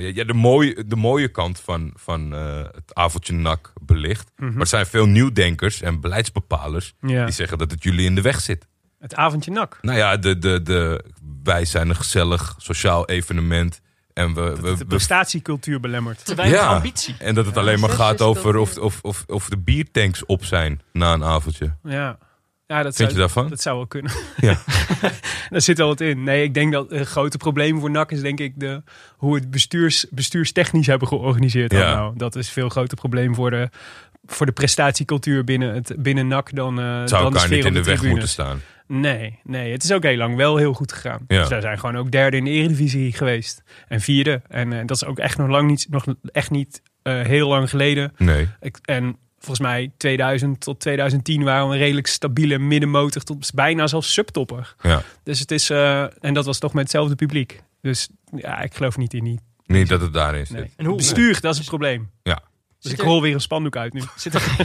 ja, de, mooie, de mooie kant van, van eh, het avondje NAC belicht. Mhm. Maar er zijn veel nieuwdenkers en beleidsbepalers Ja. die zeggen dat het jullie in de weg zit. Het avondje NAC. Nou ja, de, de, de, wij zijn een gezellig sociaal evenement. En, we, we, De prestatiecultuur belemmert. Te weinig Ja. ambitie. en dat het alleen maar gaat over of, of, of, of de biertanks op zijn na een avondje. Ja. Ja, dat Vind zou, je daarvan? Dat zou wel kunnen. Ja. Daar zit wel wat in. Nee, ik denk dat het grote probleem voor NAC is denk ik de, hoe het bestuurs, bestuurstechnisch hebben georganiseerd. Ja. Nou, dat is veel groter probleem voor de, voor de prestatiecultuur binnen, het, binnen NAC dan, Het zou dan de sfeer niet in de weg tribunes. moeten staan. Nee, nee, het is ook heel lang wel heel goed gegaan. Ja. Dus wij zijn gewoon ook derde in de Eredivisie geweest. En vierde. En eh, dat is ook echt nog lang niet, nog echt niet eh, heel lang geleden. Nee. Ik, en volgens mij 2000 tot 2010 waren we een redelijk stabiele middenmotor tot bijna zelfs subtopper. Ja. Dus het is, eh, en dat was toch met hetzelfde publiek. Dus ja, ik geloof niet in die. Niet dat het daarin zit. Nee. En hoe- Bestuur, dat is het probleem. Ja. Dus ik rol weer een spandoek uit nu. Zit er...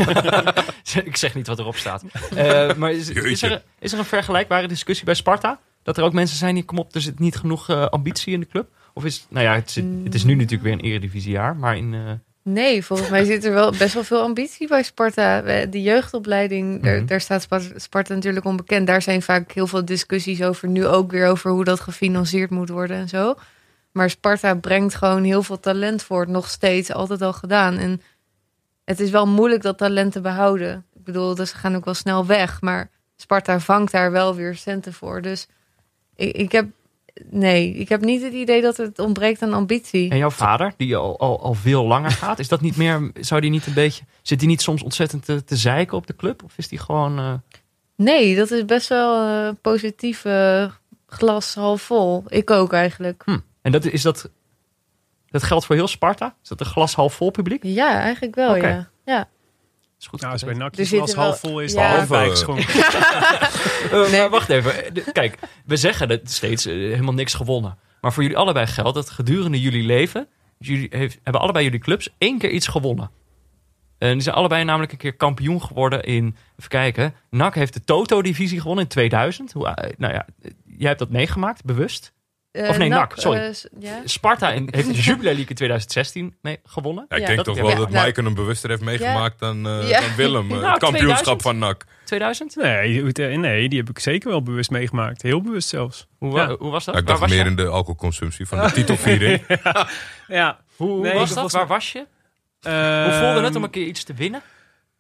ik zeg niet wat erop staat. Eh, maar is, is, er, is er een vergelijkbare discussie bij Sparta? Dat er ook mensen zijn die, kom op, er zit niet genoeg eh, ambitie in de club? Of is, nou ja, het, zit, het is nu natuurlijk weer een eredivisiejaar, maar in... Nee, volgens mij zit er wel best wel veel ambitie bij Sparta. De jeugdopleiding, daar, Mhm. daar staat Sparta, natuurlijk onbekend. Daar zijn vaak heel veel discussies over. Nu ook weer over hoe dat gefinancierd moet worden en zo. Maar Sparta brengt gewoon heel veel talent voort. Nog steeds, altijd al gedaan. En het is wel moeilijk dat talent te behouden. Ik bedoel, dus ze gaan ook wel snel weg. Maar Sparta vangt daar wel weer centen voor. Dus ik, ik heb... Nee, ik heb niet het idee dat het ontbreekt aan ambitie. En jouw vader, die al, al, al veel langer gaat, is dat niet meer, zou die niet een beetje, zit hij niet soms ontzettend te, te zeiken op de club? Of is die gewoon, eh, Nee, dat is best wel eh positief eh, glas half vol. Ik ook eigenlijk. hm. En dat is dat, dat geldt voor heel Sparta? Is dat een glas half vol publiek? Ja, eigenlijk wel, ja. ja. Is goed. Nou, als bij NAC als zitten wel- half vol is, ja. dan half bijgeschonken. Eh, maar wacht even. De- Kijk, we zeggen dat steeds eh, helemaal niks gewonnen. Maar voor jullie allebei geldt dat gedurende jullie leven... jullie heeft, hebben allebei jullie clubs één keer iets gewonnen. En die zijn allebei namelijk een keer kampioen geworden in... Even kijken. NAC heeft de Toto-divisie gewonnen in 2000. Hoe, eh, nou ja, jij hebt dat meegemaakt, bewust. Eh, Of nee, NAC, NAC, sorry. eh, ja. Sparta in, heeft de Jubilee League in 2016 mee gewonnen. Ja, ik denk toch wel ja, dat nou- Maaike hem bewuster heeft meegemaakt dan, eh, Ja. dan Willem. Nou, het kampioenschap 2000. van NAC. 2000? Nee, nee, die heb ik zeker wel bewust meegemaakt. Heel bewust zelfs. Hoe, hoe was dat? Ja, ik dacht was meer je? in de alcoholconsumptie van de titelviering. Ja. Hoe, hoe Nee, was dat Waar was je? Ehm, Hoe voelde het om een keer iets te winnen?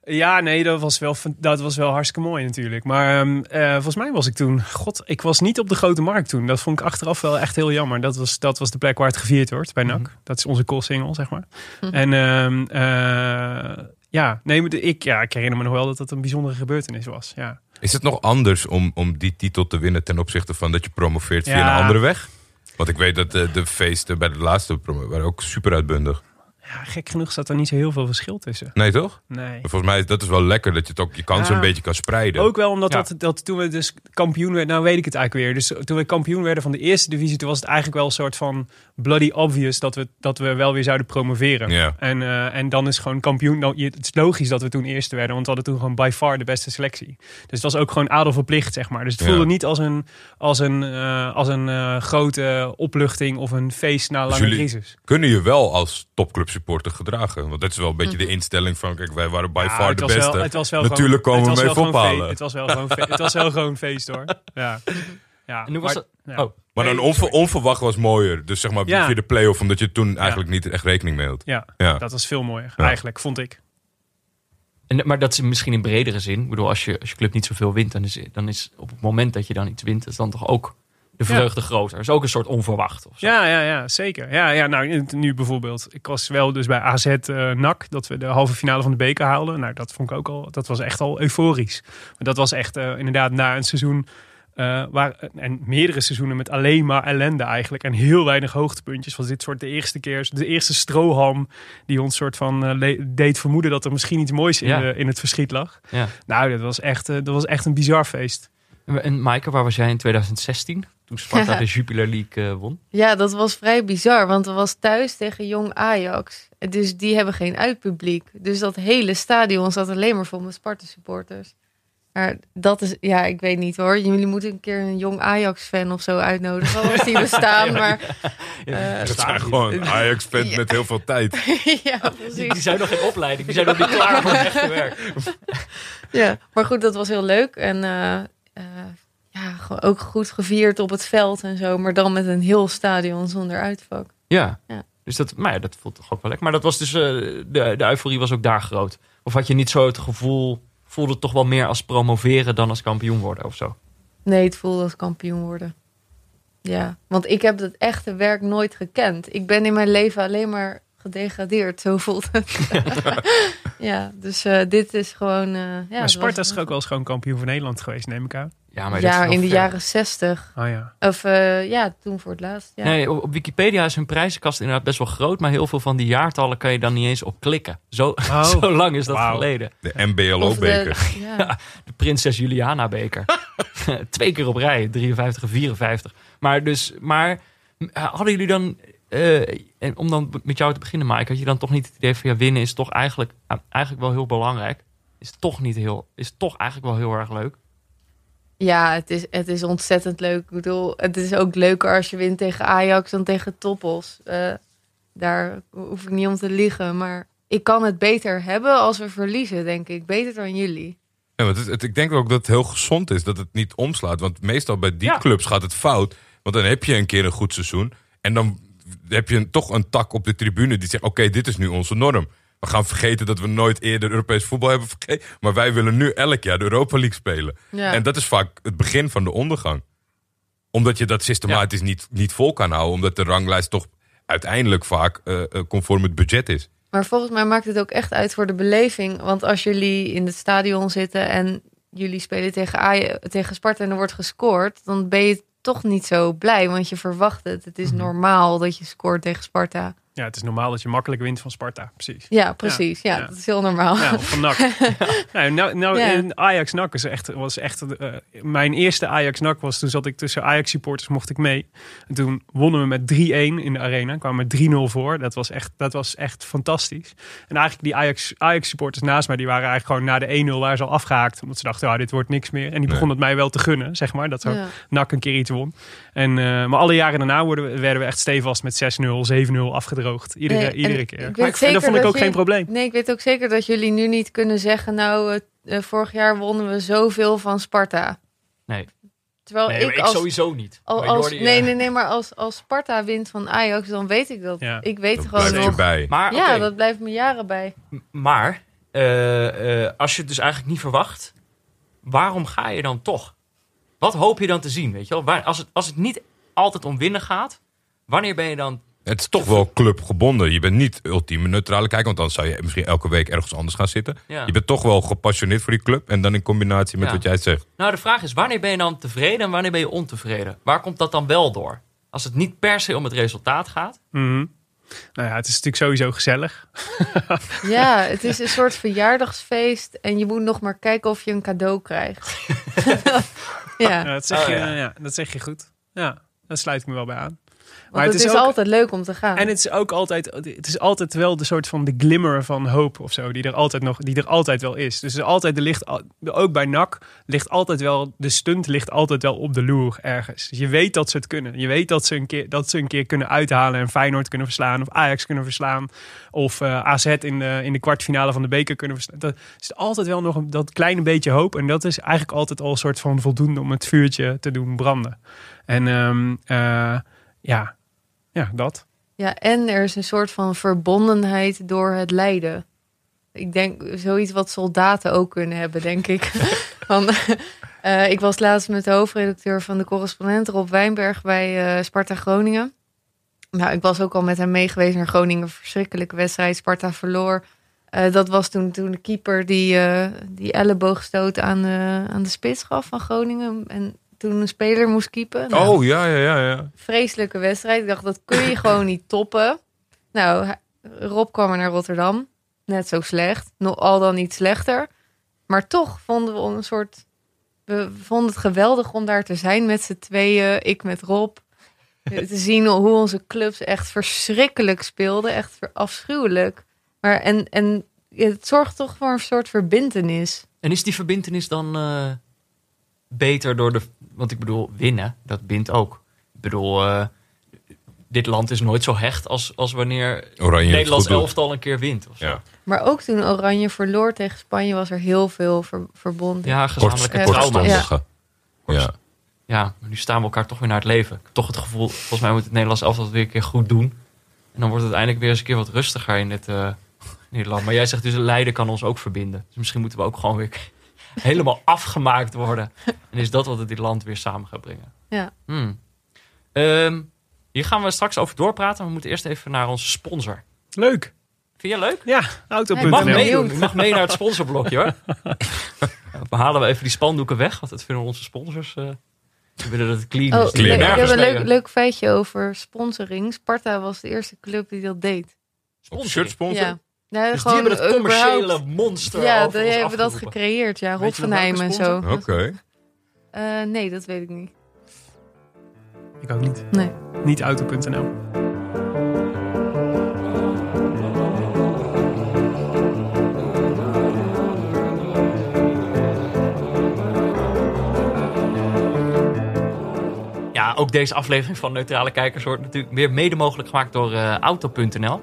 Ja, nee, dat was wel, dat was wel hartstikke mooi natuurlijk. Maar ehm, eh, volgens mij was ik toen... God, ik was niet op de Grote Markt toen. Dat vond ik achteraf wel echt heel jammer. Dat was, dat was de plek waar het gevierd wordt, bij NAC. Mhm. Dat is onze single zeg maar. Mhm. En ehm, eh, ja, nee, ik, ja, ik herinner me nog wel dat dat een bijzondere gebeurtenis was. Ja. Is het nog anders om, om die titel te winnen ten opzichte van dat je promoveert via Ja. een andere weg? Want ik weet dat de, de feesten bij de laatste promo waren ook super uitbundig. Ja, gek genoeg staat er niet zo heel veel verschil tussen. Nee, toch? Nee. Volgens mij is dat is wel lekker dat je het ook je kansen Ja. een beetje kan spreiden. Ook wel omdat Ja. dat, dat toen we dus kampioen werden, nou weet ik het eigenlijk weer. Dus toen we kampioen werden van de eerste divisie, toen was het eigenlijk wel een soort van bloody obvious dat we, dat we wel weer zouden promoveren. Ja. En, eh, en dan is gewoon kampioen. Dan, je- het is logisch dat we toen eerste werden, want we hadden toen gewoon by far de beste selectie. Dus het was ook gewoon adelverplicht, zeg maar. Dus het Ja. voelde niet als een, als een, eh, als een eh, grote opluchting of een feest na een Dus lange crisis. Kunnen je wel als topclub supporter gedragen? Want dat is wel een beetje de instelling van, kijk, wij waren by Ja, far het de was wel- beste. het was wel Natuurlijk gewoon, komen we het was mee fe- Het was wel gewoon het was wel gewoon feest hoor. Ja. ja. En was maar- het? ja. Oh, Maar dan onver- onverwacht was mooier. Dus zeg maar Ja. via de play-off, omdat je toen eigenlijk niet echt rekening mee had. Ja, Ja. dat was veel mooier Ja. eigenlijk, vond ik. En, maar dat is misschien in bredere zin. Ik bedoel, als je, als je club niet zoveel wint, dan is, dan is op het moment dat je dan iets wint, is dan toch ook de vreugde groter. Dat is ook een soort onverwacht. Of zo. Ja, ja, ja, zeker. Ja, ja, nou, nu bijvoorbeeld. Ik was wel dus bij AZ eh NAC, dat we de halve finale van de beker haalden. Nou, dat vond ik ook al, dat was echt al euforisch. Maar dat was echt eh, inderdaad na een seizoen, eh, waar, en meerdere seizoenen met alleen maar ellende eigenlijk. En heel weinig hoogtepuntjes. Was dit soort de eerste keer, de eerste stroham die ons soort van deed vermoeden dat er misschien iets moois in, Ja. de- in het verschiet lag. Ja. Nou, dat was echt, dat was echt een bizar feest. En Maaike, waar was jij in 2016? Toen Sparta de Jupiler League eh, won. Ja, dat was vrij bizar, want het was thuis tegen Jong Ajax. Dus die hebben geen uitpubliek. Dus dat hele stadion zat alleen maar vol met Sparta-supporters. Maar dat is, ja, ik weet niet hoor. Jullie moeten een keer een Jong Ajax-fan of zo uitnodigen. Als die bestaan, maar eh, Dat zijn gewoon Ajax-fans Ja. met heel veel tijd. ja, Die, die precies. zijn nog in opleiding. Die zijn nog niet klaar voor het echte werk. Ja, maar goed, dat was heel leuk. En eh, eh, ja, ook goed gevierd op het veld en zo. Maar dan met een heel stadion zonder uitvak. Ja. Ja. Dus dat, maar ja, dat voelt toch ook wel lekker. Maar dat was dus, eh, de, de euforie was ook daar groot. Of had je niet zo het gevoel, voelde het toch wel meer als promoveren dan als kampioen worden of zo? Nee, het voelde als kampioen worden. Ja, want ik heb het echte werk nooit gekend. Ik ben in mijn leven alleen maar gedegradeerd. Zo voelt het. ja, dus eh, dit is gewoon... eh ja, maar Sparta was- is toch ook wel eens gewoon kampioen van Nederland geweest, neem ik aan. Ja, maar Ja, in de ver. jaren zestig. Oh ja. Of eh, ja, toen voor het laatst. Ja. Nee, op, Wikipedia is hun prijzenkast inderdaad best wel groot. Maar heel veel van die jaartallen kan je dan niet eens op klikken. Zo, Oh. zo lang is dat geleden. De Of de- MBLO-beker. ja. De Prinses Juliana beker. Twee keer op rij, 53 en 54. Maar dus, maar hadden jullie dan, eh, en om dan met jou te beginnen Mike, had je dan toch niet het idee van ja, winnen is toch eigenlijk, eh, eigenlijk wel heel belangrijk. Is toch niet heel, is toch eigenlijk wel heel erg leuk. Ja, het is, het is ontzettend leuk. Ik bedoel, het is ook leuker als je wint tegen Ajax dan tegen Toppos. Eh, daar hoef ik niet om te liegen. Maar ik kan het beter hebben als we verliezen, denk ik. Beter dan jullie. Ja, want het, het- ik denk ook dat het heel gezond is dat het niet omslaat. Want meestal bij die Ja. clubs gaat het fout. Want dan heb je een keer een goed seizoen. En dan heb je een, toch een tak op de tribune die zegt... oké, dit is nu onze norm. We gaan vergeten dat we nooit eerder Europees voetbal hebben vergeten. Maar wij willen nu elk jaar de Europa League spelen. Ja. En dat is vaak het begin van de ondergang. Omdat je dat systematisch niet, niet vol kan houden. Omdat de ranglijst toch uiteindelijk vaak eh, eh, conform het budget is. Maar volgens mij maakt het ook echt uit voor de beleving. Want als jullie in het stadion zitten en jullie spelen tegen, tegen Sparta en er wordt gescoord, dan ben je toch niet zo blij, want je verwacht het. Het is Mhm. normaal dat je scoort tegen Sparta. Ja, het is normaal dat je makkelijk wint van Sparta. Precies. Ja, precies. Ja, ja. dat is heel normaal. Ja, van NAC. nou, nou, nou Ja. in Ajax NAC is echt, was echt... eh, mijn eerste Ajax NAC was... Toen zat ik tussen Ajax supporters, mocht ik mee. En toen wonnen we met 3-1 in de arena. Kwamen met 3-0 voor. Dat was, echt, dat was echt fantastisch. En eigenlijk die Ajax, Ajax supporters naast mij... die waren eigenlijk gewoon na de 1-0 waren ze al afgehaakt. Omdat ze dachten, ah, dit wordt niks meer. En die begonnen het mij wel te gunnen, zeg maar. Dat zo Ja. NAC een keer iets won. En, eh, maar alle jaren daarna worden we, werden we echt stevast met 6-0, 7-0 Iedere, Nee, iedere ik keer. weet Maar ik- en dat vond ik dat ook geen probleem. Nee, ik weet ook zeker dat jullie nu niet kunnen zeggen... nou, eh, eh, vorig jaar wonnen we zoveel van Sparta. Nee, Terwijl nee ik, ik als, sowieso niet. al- Maar als, Jordi, eh, nee, nee, nee, maar als, als Sparta wint van Ajax, dan weet ik dat. Ja. Ik weet Dan gewoon blijf je nog... bij. Maar, Ja, oké, dat blijft me jaren bij. maar eh, eh, als je het dus eigenlijk niet verwacht, waarom ga je dan toch? Wat hoop je dan te zien? Weet je wel? Waar, als, het, als het niet altijd om winnen gaat, wanneer ben je dan Het is toch wel clubgebonden. Je bent niet ultieme neutrale kijker, want dan zou je misschien elke week ergens anders gaan zitten. Ja. Je bent toch wel gepassioneerd voor die club. En dan in combinatie met Ja. wat jij zegt. Nou, de vraag is, wanneer ben je dan tevreden en wanneer ben je ontevreden? Waar komt dat dan wel door? Als het niet per se om het resultaat gaat. Mhm. Nou ja, het is natuurlijk sowieso gezellig. Ja, het is een soort verjaardagsfeest. En je moet nog maar kijken of je een cadeau krijgt. Ja, ja, dat, zeg Oh, je, ja. ja. dat zeg je goed. Ja, daar sluit ik me wel bij aan. Want het het, is is, ook- altijd leuk om te gaan. En het is ook altijd, het is altijd wel de soort van de glimmer van hoop of zo, die er altijd nog, die er altijd wel is. Dus er is altijd, ligt, al- ook bij NAC, ligt altijd wel, de stunt ligt altijd wel op de loer ergens. Dus je weet dat ze het kunnen. Je weet dat ze een keer, dat ze een keer kunnen uithalen en Feyenoord kunnen verslaan, of Ajax kunnen verslaan, of eh, AZ in de, in de kwartfinale van de beker kunnen verslaan. Dat is altijd wel nog een, dat kleine beetje hoop. En dat is eigenlijk altijd al een soort van voldoende om het vuurtje te doen branden. En ehm, eh, ja, ja, dat. Ja, en er is een soort van verbondenheid door het lijden. Ik denk zoiets wat soldaten ook kunnen hebben, denk ik. van, eh, ik was laatst met de hoofdredacteur van de correspondent Rob Wijnberg bij eh, Sparta Groningen. Nou, ik was ook al met hem meegeweest naar Groningen. Verschrikkelijke wedstrijd. Sparta verloor. Eh, dat was toen, toen de keeper die, die elleboogstoot aan de, aan de spits gaf van Groningen. En toen een speler moest keepen. Nou, Oh, ja, ja, ja. ja. vreselijke wedstrijd. Ik dacht, dat kun je gewoon niet toppen. Nou, Rob kwam er naar Rotterdam. Net zo slecht. Nog al dan niet slechter. Maar toch vonden we een soort... We vonden het geweldig om daar te zijn met z'n tweeën. Ik met Rob. Te zien hoe onze clubs echt verschrikkelijk speelden. Echt afschuwelijk. Maar en, en het zorgt toch voor een soort verbintenis. En is die verbintenis dan eh, beter door de... Want ik bedoel, winnen, dat bindt ook. Ik bedoel, eh, dit land is nooit zo hecht als, als wanneer Oranje Nederlands elftal een keer wint. Of zo. Ja. Ja, Maar ook toen Oranje verloor tegen Spanje... was er heel veel ver- verbonden. gezamenlijke Kort- trauma. kortstondig. Kortstondige. Ja. Ja, maar nu staan we elkaar toch weer naar het leven. Ik heb toch het gevoel, volgens mij moet het Nederlands elftal weer een keer goed doen. En dan wordt het eindelijk weer eens een keer wat rustiger in dit, eh, in dit land. Maar jij zegt dus, lijden kan ons ook verbinden. Dus misschien moeten we ook gewoon weer helemaal afgemaakt worden. En is dat wat het dit land weer samen gaat brengen. Ja. Hmm. Ehm, hier gaan we straks over doorpraten. Maar we moeten eerst even naar onze sponsor. Leuk. Vind je leuk? Ja, auto.nl. mag. Je mag mee naar het sponsorblokje hoor. we halen we even die spandoeken weg. Want dat vinden onze sponsors... eh die willen dat het clean Oh, is. Clean. ik heb een mee- leuk, leuk feitje over sponsoring. Sparta was de eerste club die dat deed. Shirt sponsor? Ja. Nou, Dus die hebben het commerciële überhaupt- monster Ja, die hebben dat gecreëerd. Ja, welke en zo. Oké. Eh, nee, dat weet ik niet. Ik ook niet. Nee. Niet auto.nl. Ja, ook deze aflevering van Neutrale Kijkers wordt natuurlijk weer mede mogelijk gemaakt door eh, Auto.nl.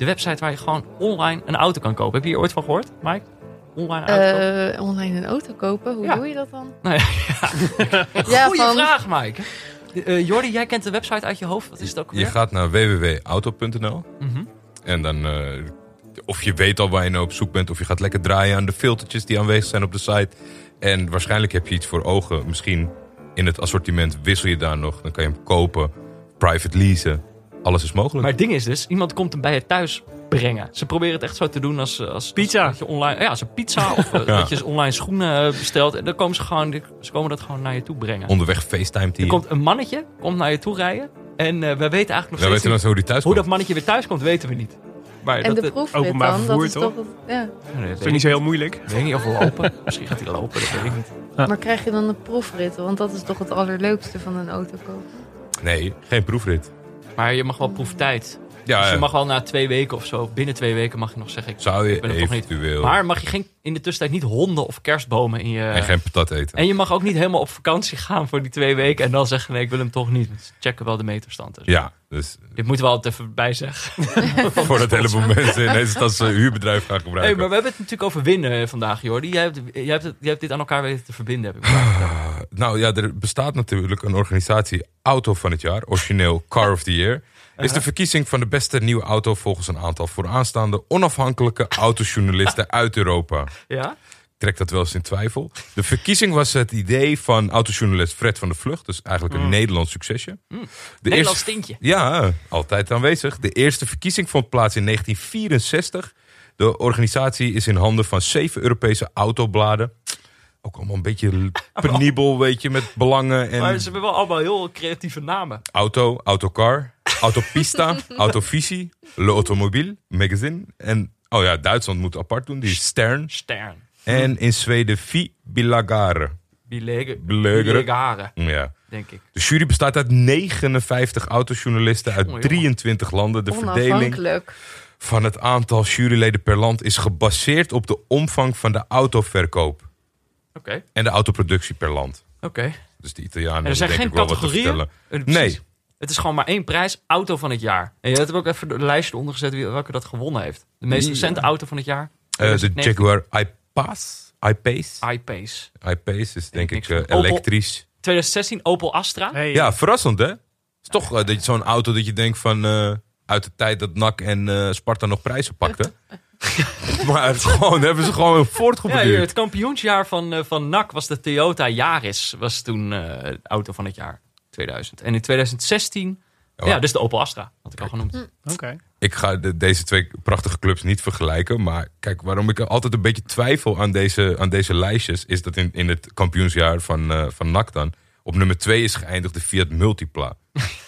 De website waar je gewoon online een auto kan kopen. Heb je hier ooit van gehoord, Mike? Online auto? Eh, online een auto kopen, hoe Ja. doe je dat dan? Nou ja, Ja, Goeie van- vraag, Mike. Eh Jordi, jij kent de website uit je hoofd. Wat is het ook Je gaat naar www.auto.nl. Mhm. En dan, eh, of je weet al waar je nou op zoek bent, of je gaat lekker draaien aan de filtertjes die aanwezig zijn op de site. En waarschijnlijk heb je iets voor ogen. Misschien in het assortiment wissel je daar nog. Dan kan je hem kopen, private leasen. Alles is mogelijk. Maar het ding is dus, iemand komt hem bij je thuis brengen. Ze proberen het echt zo te doen als... als Pizza. als je online, ja, als een pizza of eh, Ja. dat je online schoenen eh, bestelt. En dan komen ze gewoon, ze komen dat gewoon naar je toe brengen. Onderweg FaceTime Er team. komt een mannetje, komt naar je toe rijden. En eh, we weten eigenlijk nog Ja, steeds niet hoe die thuis hoe komt? dat mannetje weer thuis komt, weten we niet. Maar En dat, de proefrit openbaar dan, dat vervoer, toch? toch... het- Ja. nee, dat is niet ik zo heel moeilijk. Ik weet niet of we lopen. Misschien gaat hij lopen, dat weet ik niet. Ja. Maar krijg je dan een proefrit? Want dat is toch het allerleukste van een auto kopen. Nee, geen proefrit. Maar je mag wel proeftijd. Ja, dus je mag wel na twee weken of zo, binnen twee weken mag je nog zeggen... Ik, zou je ik ben toch niet. eventueel... Maar mag je geen, in de tussentijd niet honden of kerstbomen in je... En geen patat eten. En je mag ook niet helemaal op vakantie gaan voor die twee weken en dan zeggen nee, ik wil hem toch niet. Ze checken wel de meterstand. Dus. Ja, dus Dit moeten we altijd even bij zeggen. voordat een heleboel mensen in deze stad zijn huurbedrijf gaan Hey, gebruiken. maar we hebben het natuurlijk over winnen eh, vandaag, Jordi. Jij hebt, jij, hebt jij hebt dit aan elkaar weten te verbinden, heb ik begrepen. Nou ja, er bestaat natuurlijk een organisatie Auto van het jaar. Origineel Car of the Year. Is de verkiezing van de beste nieuwe auto volgens een aantal vooraanstaande onafhankelijke autojournalisten uit Europa. Ja? Ik trek dat wel eens in twijfel. De verkiezing was het idee van autojournalist Fred van der Vlucht. Dus eigenlijk een Nederlands succesje. De Mm. Nederlands eerste- tintje. Ja, altijd aanwezig. De eerste verkiezing vond plaats in 1964. De organisatie is in handen van zeven Europese autobladen. Ook allemaal een beetje penibel, weet je, met belangen en Maar ze hebben wel allemaal heel creatieve namen. auto, autocar, autopista, autovisie, Le Automobile, magazine. En, oh ja, Duitsland moet apart doen, die is Stern. Stern. En in Zweden Vi Bilagare. Bilegere. Bilegare, Ja. denk ik. De jury bestaat uit 59 autojournalisten uit Jongen, jongen. 23 landen. De verdeling van het aantal juryleden per land is gebaseerd op de omvang van de autoverkoop Oké, en de autoproductie per land. oké. Dus de Italianen En er zijn hebben geen denk ik wel wat te categorieën? vertellen. Eh. Nee. Het is gewoon maar één prijs, auto van het jaar. En je hebt ook even de lijst eronder gezet wie- welke dat gewonnen heeft. De meest Ja. recente auto van het jaar. Eh, de 2019. Jaguar I-Pace. I-Pace. I-Pace. I-Pace is denk ik eh, Opel. elektrisch. 2016 Opel Astra. Hey, Ja, verrassend hè? Het is toch eh, dat je zo'n auto dat je denkt van... eh, uit de tijd dat NAC en eh, Sparta nog prijzen pakten. maar het is gewoon, hebben ze gewoon Ja, hier, voortgeborduurd. het kampioensjaar van, eh, van NAC was de Toyota Yaris. Was toen eh, auto van het jaar. 2000. En in 2016... Ja, dus de Opel Astra. Had ik al genoemd. Oké. Ik ga de- deze twee prachtige clubs niet vergelijken. Maar kijk, waarom ik altijd een beetje twijfel aan deze, aan deze lijstjes... is dat in, in het kampioensjaar van, eh van NAC dan... op nummer twee is geëindigd de Fiat Multipla.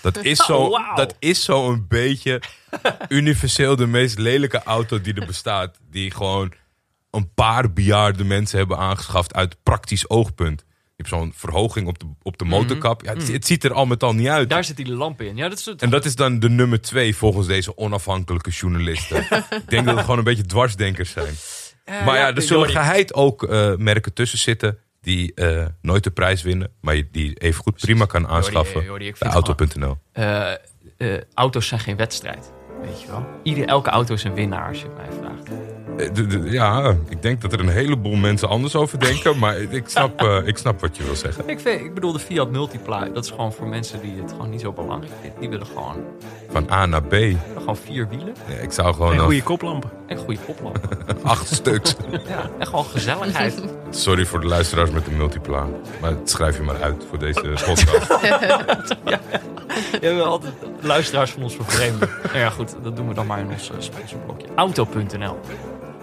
Dat is zo, Oh, wauw. dat is zo een beetje universeel de meest lelijke auto die er bestaat. Die gewoon een paar bejaarde mensen hebben aangeschaft uit praktisch oogpunt. Hebt zo'n verhoging op de, op de motorkap. Ja, het, het ziet er al met al niet uit. Daar zit die lamp in. Ja, dat is het. En dat is dan de nummer twee volgens deze onafhankelijke journalisten. ik denk dat het gewoon een beetje dwarsdenkers zijn. Eh, maar ja, er zullen geheid ook eh, merken tussen zitten die eh, nooit de prijs winnen, maar die even goed prima kan aanschaffen Jordi, Jordi, ik bij vind auto.nl. Auto's zijn geen wedstrijd. Weet je wel? Ieder, elke auto is een winnaar als je het mij vraagt. Eh, de- de- Ja, ik denk dat er een heleboel mensen anders over denken, maar ik snap, eh, ik snap wat je wil zeggen. Ik, vind, ik bedoel, de Fiat Multipla, dat is gewoon voor mensen die het gewoon niet zo belangrijk vinden. Die willen gewoon, Van A naar B. gewoon vier wielen Ja, ik zou gewoon En goede koplampen. en goede koplampen. acht stuks. ja, en gewoon gezelligheid. Sorry voor de luisteraars met de multipla, maar het schrijf je maar uit voor deze podcast. Je hebt altijd luisteraars van ons vervreemden. nou ja, goed, dat doen we dan maar in ons eh, sponsorblokje. Auto.nl.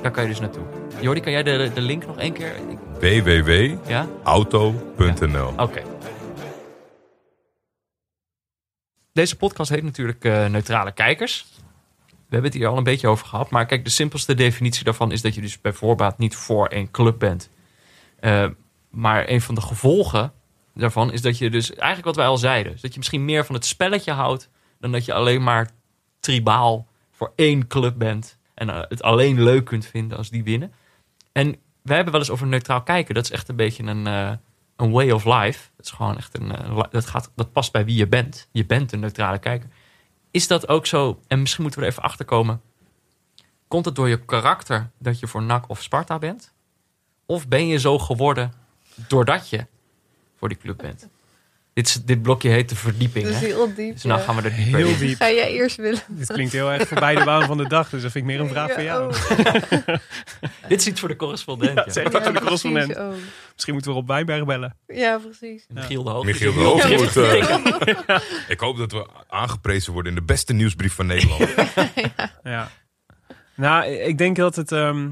Daar kan je dus naartoe. Jordi, kan jij de, de link nog één keer? Www.auto.nl Oké. Deze podcast heet natuurlijk eh, Neutrale Kijkers. We hebben het hier al een beetje over gehad. Maar kijk, de simpelste definitie daarvan is dat je dus bij voorbaat niet voor een club bent. Eh, maar een van de gevolgen daarvan is dat je dus eigenlijk wat wij al zeiden. dat je misschien meer van het spelletje houdt dan dat je alleen maar tribaal voor één club bent. En eh, het alleen leuk kunt vinden als die winnen. En wij hebben wel eens over neutraal kijken. Dat is echt een beetje een, eh, een way of life. Dat is gewoon echt een. eh, dat, gaat, dat past bij wie je bent. Je bent een neutrale kijker. Is dat ook zo? En misschien moeten we er even achter komen. Komt het door je karakter dat je voor NAC of Sparta bent? Of ben je zo geworden doordat je voor die club bent? Dit, is- dit blokje heet de verdieping. Hè? heel diep. Dus nou ja. gaan we er dieper Heel in. diep. Ga jij eerst willen? Dit klinkt heel erg voorbij de baan van de dag. Dus dat vind ik meer een vraag voor jou. oh. Dit is iets voor de correspondent. Ja, Ja, zeker. Ja, voor de correspondent. oh. Misschien moeten we Rob Wijnberg bellen. Ja, precies. Michiel de Hoog. Michiel de Hoog moet... eh, ik hoop dat we aangeprezen worden in de beste nieuwsbrief van Nederland. Ja. Nou, ik denk dat het. ehm,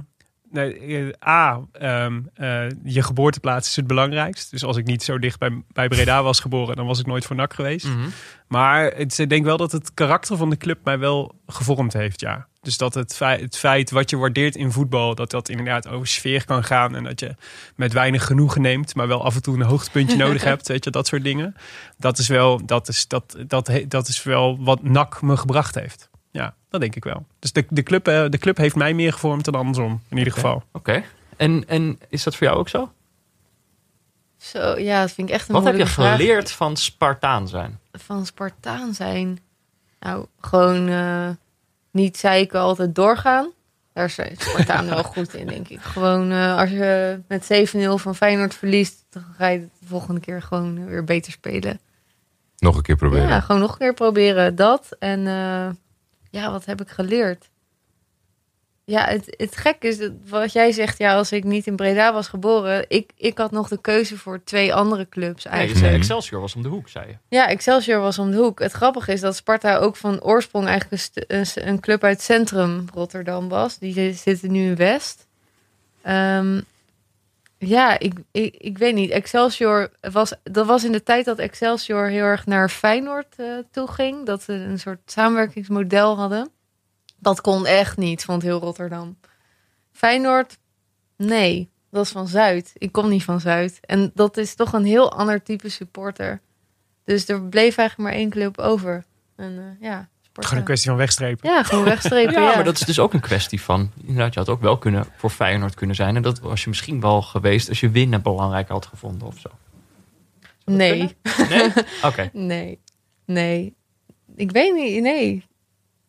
nee, eh, A, ehm, eh, je geboorteplaats is het belangrijkst. Dus als ik niet zo dicht bij, bij Breda was geboren, dan was ik nooit voor NAC geweest. Mhm. Maar het, ik denk wel dat het karakter van de club mij wel gevormd heeft, ja. Dus dat het feit, het feit wat je waardeert in voetbal, dat dat inderdaad over sfeer kan gaan. En dat je met weinig genoegen neemt, maar wel af en toe een hoogtepuntje nodig hebt. Weet je, dat soort dingen. Dat is wel, dat is, dat, dat, dat is wel wat NAC me gebracht heeft. Ja, dat denk ik wel. Dus de, de, club, eh, de club heeft mij meer gevormd dan andersom, in ieder geval. Oké. En, en is dat voor jou ook zo? Zo, ja, dat vind ik echt een Wat heb je vraag. geleerd van Spartaan zijn? Van Spartaan zijn? Nou, gewoon eh, niet zeiken, altijd doorgaan. Daar is Spartaan wel goed in, denk ik. Gewoon eh, als je met 7-0 van Feyenoord verliest, dan ga je de volgende keer gewoon weer beter spelen. Nog een keer proberen. Ja, gewoon nog een keer proberen. Dat. En eh, ja, wat heb ik geleerd? Ja, het, het gek is, dat wat jij zegt, ja, als ik niet in Breda was geboren, ik, ik had nog de keuze voor twee andere clubs Nee, je eigenlijk. zei Mhm. Excelsior was om de hoek, zei je. Ja, Excelsior was om de hoek. Het grappige is dat Sparta ook van oorsprong eigenlijk een, een, club uit centrum Rotterdam was. Die zi- zitten nu in West. Ehm, ja, ik, ik, ik weet niet. Excelsior was, dat was in de tijd dat Excelsior heel erg naar Feyenoord eh, toe ging. Dat ze een soort samenwerkingsmodel hadden. Dat kon echt niet, vond heel Rotterdam. Feyenoord, nee. Dat is van Zuid. Ik kom niet van Zuid. En dat is toch een heel ander type supporter. Dus er bleef eigenlijk maar één club over. En eh, ja, Sparta. Gewoon een kwestie van wegstrepen. Ja, gewoon wegstrepen. Ja, ja, maar dat is dus ook een kwestie van... Inderdaad, je had ook wel kunnen voor Feyenoord kunnen zijn. En dat was je misschien wel geweest als je winnen belangrijk had gevonden of zo. Nee, Nee? Oké. nee, nee. Ik weet niet, nee.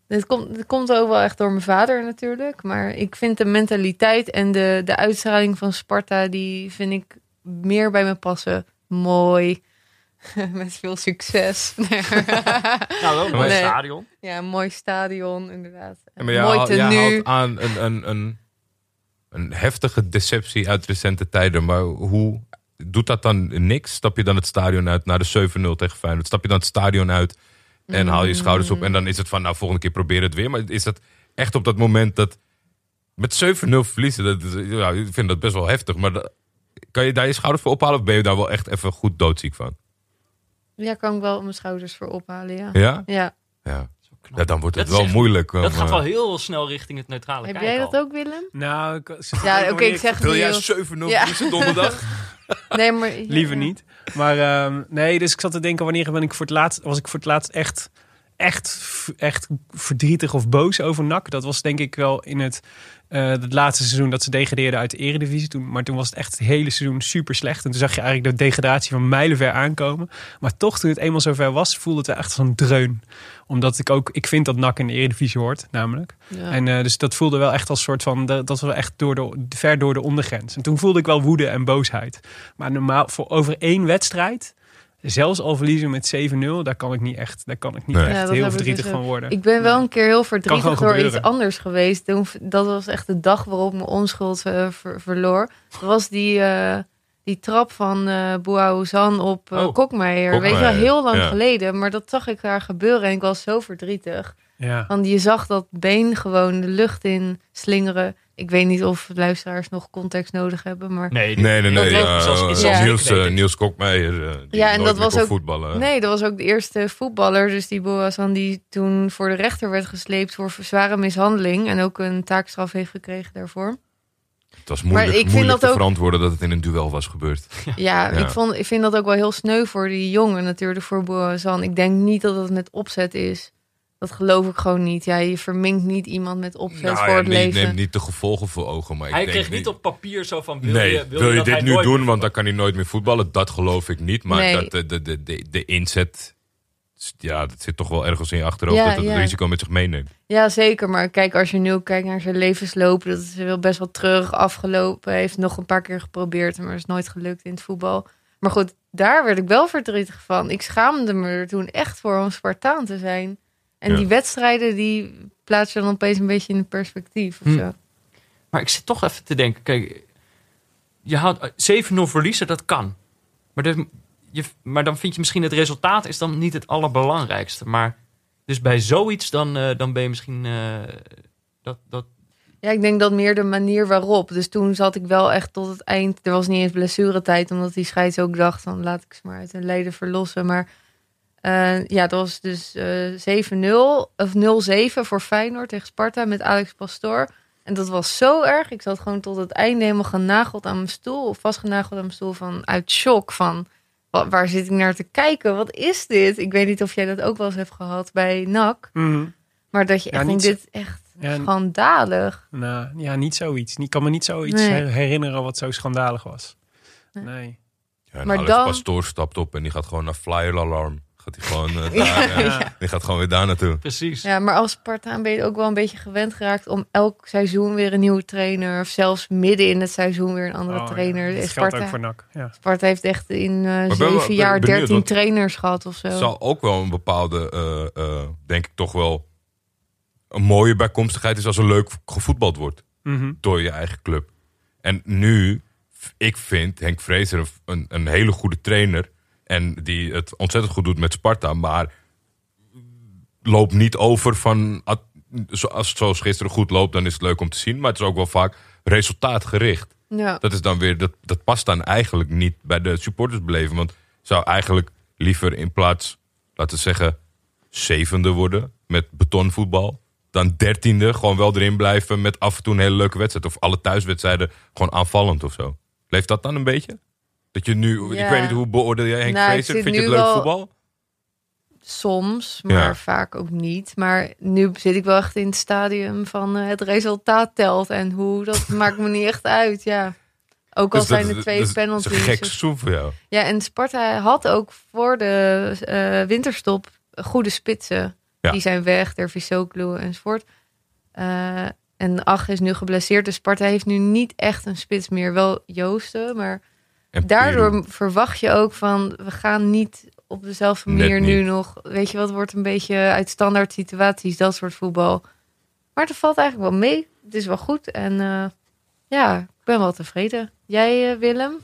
Het komt, het komt ook wel echt door mijn vader natuurlijk. Maar ik vind de mentaliteit en de, de uitstraling van Sparta... die vind ik meer bij me passen. Mooi. Met veel succes. Nou, wel een mooi Nee. stadion. ja, een mooi stadion, inderdaad. Ja, maar jij, mooi haalt aan een, een, een, een heftige deceptie uit recente tijden. Maar hoe doet dat dan niks? Stap je dan het stadion uit naar de 7-0 tegen Feyenoord? Stap je dan het stadion uit en haal je schouders op? En dan is het van, nou, volgende keer probeer het weer. Maar is dat echt op dat moment dat... Met 7-0 verliezen, dat is, ja, ik vind dat best wel heftig. Maar dat- kan je daar je schouders voor ophalen? Of ben je daar wel echt even goed doodziek van? Ja, kan ik wel mijn schouders voor ophalen, ja. Ja? Ja. Ja. Dan wordt het Dat wel echt- moeilijk. om, Dat gaat eh, wel heel snel richting het neutrale Heb jij dat al. ook, Willem? Nou, ik, Ja, oké, ik zeg Wil jij heel- 7-0 Ja. donderdag? Nee, maar... Liever ja. niet. Maar ehm, nee, dus ik zat te denken, wanneer ben ik voor het laatst, was ik voor het laatst echt, echt, echt verdrietig of boos over NAC. Dat was denk ik wel in het, eh, het laatste seizoen dat ze degradeerden uit de eredivisie. Toen, maar toen was het echt het hele seizoen super slecht. En toen zag je eigenlijk de degradatie van mijlenver aankomen. Maar toch, toen het eenmaal zover was, voelde het echt als een dreun. Omdat ik ook, ik vind dat NAC in de eredivisie hoort, namelijk. Ja. En eh, dus dat voelde wel echt als soort van, dat dat was echt door de, ver door de ondergrens. En toen voelde ik wel woede en boosheid. Maar normaal, voor over één wedstrijd, zelfs al verliezen met 7-0, daar kan ik niet echt, daar kan ik niet Nee. echt Ja, heel verdrietig dus van worden. Ik ben wel een keer heel verdrietig door iets anders geweest. Toen- Dat was echt de dag waarop mijn onschuld eh, ver- verloor. Dat was die, eh, die trap van eh Boaouzan op Oh, Kokmeijer. Weet je wel, heel lang ja. geleden. Maar dat zag ik daar gebeuren en ik was zo verdrietig. Ja. Want je zag dat been gewoon de lucht in slingeren. Ik weet niet of luisteraars nog context nodig hebben, maar... Nee, Nee, nee, Dat nee. was- ja, zelfs- eh, zelfs Niels. Niels Kokmeijer. eh, Ja, en dat was ook- voetballen. Nee, dat was ook de eerste voetballer. Dus die Boazan die toen voor de rechter werd gesleept voor zware mishandeling. En ook een taakstraf heeft gekregen daarvoor. Het was moeilijk, ik vind moeilijk dat te ook- verantwoorden dat het in een duel was gebeurd. Ja, Ja. Ik, vond, ik vind dat ook wel heel sneu voor die jongen natuurlijk, voor Boazan. Ik denk niet dat het met opzet is. Dat geloof ik gewoon niet. Ja, je verminkt niet iemand met opzet Nou voor ja, het neem, leven. neem niet de gevolgen voor ogen. Maar Hij ik denk kreeg niet op papier zo van... Wil nee, je, wil je, dat hij dit nu doen, want dan kan hij nooit meer voetballen. Dat geloof ik niet. Maar Nee. dat de, de, de, de, de inzet, ja, dat zit toch wel ergens in je achterhoofd. Ja, dat het ja. risico met zich meeneemt. Ja, zeker. Maar kijk, als je nu kijkt naar zijn levensloop, dat is wel best wel terug afgelopen. Hij heeft nog een paar keer geprobeerd, maar is nooit gelukt in het voetbal. Maar goed, daar werd ik wel verdrietig van. Ik schaamde me er toen echt voor om Spartaan te zijn. En Ja. die wedstrijden, die plaats je dan opeens een beetje in perspectief of Hm. zo. Maar ik zit toch even te denken. Kijk, je houdt 7-0 verliezen, dat kan. Maar, dus, je, maar dan vind je misschien het resultaat is dan niet het allerbelangrijkste. Maar dus bij zoiets dan, eh, dan ben je misschien... eh, dat, dat, Ja, ik denk dat meer de manier waarop. Dus toen zat ik wel echt tot het eind. Er was niet eens blessuretijd, omdat die scheids ook dacht: dan laat ik ze maar uit hun leden verlossen. Maar eh, ja, dat was dus eh 7-0 of 0-7 voor Feyenoord tegen Sparta met Alex Pastoor. En dat was zo erg. Ik zat gewoon tot het einde helemaal genageld aan mijn stoel, of vastgenageld aan mijn stoel van uit shock van. wa- Waar zit ik naar te kijken? Wat is dit? Ik weet niet of jij dat ook wel eens hebt gehad bij NAC. Mhm. Maar dat je Ja, echt niet dit echt Ja, schandalig. nou, ja, niet zoiets. Ik kan me niet zoiets Nee. herinneren wat zo schandalig was. Nee. Nee. Ja, en Maar Alex dan- Pastoor stapt op en die gaat gewoon naar flyer alarm. Gaat hij gewoon, eh, daar, eh, Ja. die gaat gewoon weer daar naartoe. Precies. Ja, maar als Spartaan ben je ook wel een beetje gewend geraakt om elk seizoen weer een nieuwe trainer. Of zelfs midden in het seizoen weer een andere Oh, ja, trainer. Dat geldt Sparta, ook voor NAC. Ja. Sparta heeft echt in eh, ben zeven jaar dertien trainers gehad of zo. Het zal ook wel een bepaalde, eh, eh, denk ik toch wel, een mooie bijkomstigheid is als er leuk gevoetbald wordt. Mhm. door je eigen club. En nu, ik vind Henk Vrezer een, een hele goede trainer. En die het ontzettend goed doet met Sparta. Maar loopt niet over van. at- Zoals, zoals gisteren goed loopt, dan is het leuk om te zien. Maar het is ook wel vaak resultaatgericht. Ja. Dat, is dan weer, dat, dat past dan eigenlijk niet bij de supportersbeleving. Want zou eigenlijk liever in plaats, laten we zeggen, zevende worden met betonvoetbal. Dan dertiende, gewoon wel erin blijven met af en toe een hele leuke wedstrijd. Of alle thuiswedstrijden gewoon aanvallend of zo. Leeft dat dan een beetje? Dat je nu, ik weet niet hoe beoordeel jij Henk Nou, Vind je het leuk wel- voetbal? Soms, maar Ja. vaak ook niet. Maar nu zit ik wel echt in het stadium van eh, het resultaat telt. En hoe, dat maakt me niet echt uit, ja. Ook al Dus dat- zijn er twee dat is- Dat penalties. is een gek seizoen voor jou. Ja, en Sparta had ook voor de eh, winterstop goede spitsen. Ja. Die zijn weg, Dervisoglu enzovoort. Eh en Ach is nu geblesseerd. Dus Sparta heeft nu niet echt een spits meer. Wel Joosten, maar En daardoor Peru. verwacht je ook van... we gaan niet op dezelfde manier nu nog... weet je wat, wordt een beetje uit standaard situaties, dat soort voetbal. Maar het valt eigenlijk wel mee. Het is wel goed en eh, ja, ik ben wel tevreden. Jij, eh, Willem?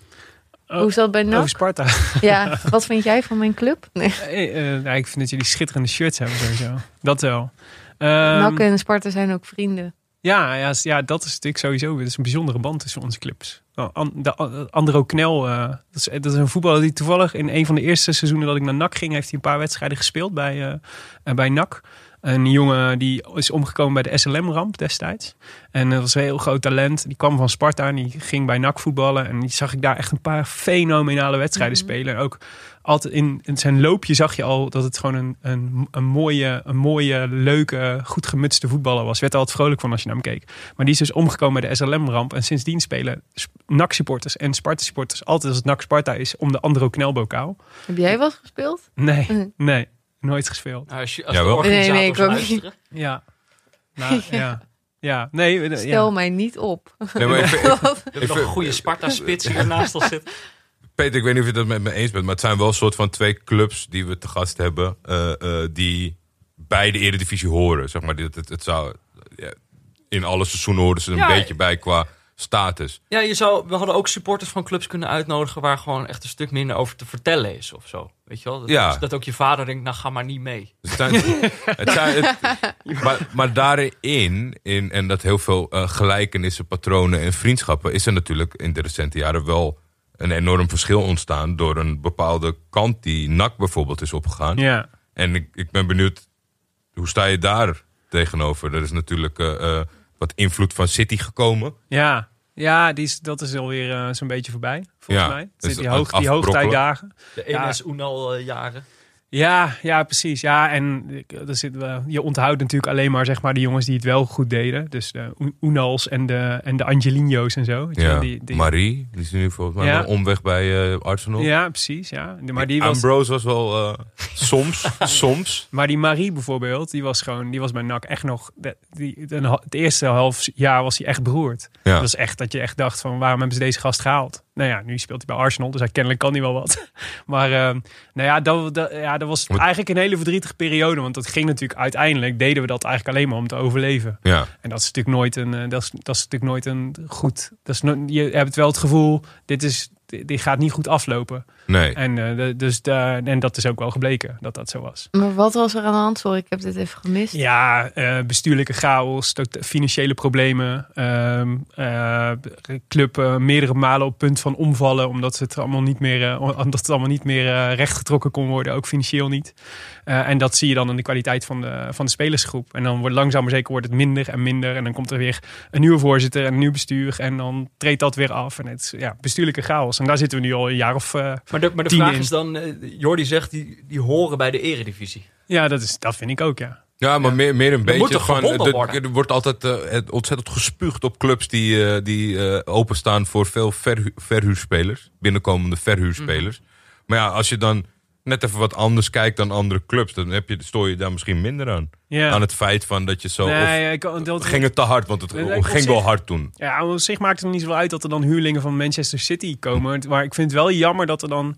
Oh, Hoe is dat bij NAC? Sparta. Ja, wat vind jij van mijn club? Nee. Eh, nou, ik vind dat jullie schitterende shirts hebben sowieso. Dat wel. Ehm, NAC en Sparta zijn ook vrienden. Ja, ja, ja, dat is natuurlijk sowieso dat is een bijzondere band tussen onze clubs. Nou, An- De A- Andro Knel, eh, dat, is, dat is een voetballer die toevallig in een van de eerste seizoenen dat ik naar NAC ging, heeft hij een paar wedstrijden gespeeld bij, eh, bij NAC. Een jongen die is omgekomen bij de SLM-ramp destijds. En dat was een heel groot talent. Die kwam van Sparta en die ging bij NAC voetballen. En die zag ik daar echt een paar fenomenale wedstrijden Mhm. spelen. En ook altijd in, in zijn loopje zag je al dat het gewoon een, een, een, mooie, een mooie, leuke, goed gemutste voetballer was. Je werd er altijd vrolijk van als je naar hem keek. Maar die is dus omgekomen bij de SLM-ramp. En sindsdien spelen Sp- NAC-supporters en Sparta-supporters altijd als het NAC-Sparta is om de andere knelbokaal. Heb jij wel gespeeld? Nee, nee, nooit gespeeld. Nou, als je, als Ja, de wel. organisators Nee, nee, ik ook luisteren. Ja. Nou, ja. ja. nee. Stel ja. mij niet op. Nee, maar ik nog een goede Sparta-spits hier naast ons zitten. Peter, ik weet niet of je dat met me eens bent, maar het zijn wel een soort van twee clubs die we te gast hebben, eh, eh, die bij de Eredivisie horen. Zeg maar, het, het, het zou, ja, in alle seizoenen horen ze er een Ja. beetje bij qua status. Ja, je zou, we hadden ook supporters van clubs kunnen uitnodigen waar gewoon echt een stuk minder over te vertellen is of zo. Weet je wel? Dat, Ja. dat ook je vader denkt, nou ga maar niet mee. Het zijn, het zijn, het- maar, maar daarin, in, en dat heel veel eh, gelijkenissen, patronen en vriendschappen, is er natuurlijk in de recente jaren wel een enorm verschil ontstaan door een bepaalde kant die NAC bijvoorbeeld is opgegaan. Ja. En ik, ik ben benieuwd, hoe sta je daar tegenover? Er is natuurlijk eh, eh, wat invloed van City gekomen. Ja, ja die is, dat is alweer eh, zo'n beetje voorbij, volgens Ja, mij. dus die, hoog, die hoogtijdagen. De Ja. Ja, ja, precies. Ja, en er zit, wel- je onthoudt natuurlijk alleen maar, zeg maar de jongens die het wel goed deden. Dus de Unals en de, en de Angelino's en zo. Ja. die, die, Marie, die is nu volgens mij Ja. omweg bij eh, Arsenal. ja, precies. Ja. Maar, die was, Ambrose was wel eh, soms, soms. maar die Marie bijvoorbeeld, die was gewoon, die was bij NAC echt nog, die, het eerste half jaar was hij echt beroerd. Ja. Dat is echt dat je echt dacht van, waarom hebben ze deze gast gehaald? Nou ja, nu speelt hij bij Arsenal, dus hij kennelijk kan hij wel wat. Maar ehm, nou ja dat, dat, ja, dat was Moet- eigenlijk een hele verdrietige periode. Want dat ging natuurlijk uiteindelijk, deden we dat eigenlijk alleen maar om te overleven. Ja. En dat is natuurlijk nooit een, eh, dat is, dat is natuurlijk nooit een goed. Dat is no- je hebt wel het gevoel, dit, is, dit gaat niet goed aflopen. Nee. En, eh, dus de, en dat is ook wel gebleken dat dat zo was. Maar wat was er aan de hand? Sorry, ik heb dit even gemist. Ja, eh, bestuurlijke chaos, tot- financiële problemen. ehm eh, club eh, meerdere malen op punt van omvallen. Omdat het allemaal niet meer, omdat het allemaal niet meer rechtgetrokken kon worden. Ook financieel niet. Eh, en dat zie je dan in de kwaliteit van de, van de spelersgroep. En dan wordt langzaam maar zeker wordt het minder en minder. En dan komt er weer een nieuwe voorzitter en een nieuw bestuur. En dan treedt dat weer af. En het is ja, bestuurlijke chaos. En daar zitten we nu al een jaar of... Maar de, maar de vraag in. is dan, eh, Jordi zegt, die, die horen bij de eredivisie. ja, dat, is, dat vind ik ook, ja. Ja, maar Meer, meer een beetje moet er. Er wordt altijd eh, ontzettend gespuugd op clubs die, eh, die openstaan voor veel verhu- verhuurspelers. Binnenkomende verhuurspelers. Mhm. Maar ja, als je dan net even wat anders kijkt dan andere clubs, dan heb je, stoor je daar misschien minder aan. Ja. Aan het feit van dat je zo. nee, ik, dat, ging het te hard, want het ging wel hard toen. Ja, op zich maakt het niet zoveel uit dat er dan huurlingen van Manchester City komen. Maar ik vind het wel jammer dat er dan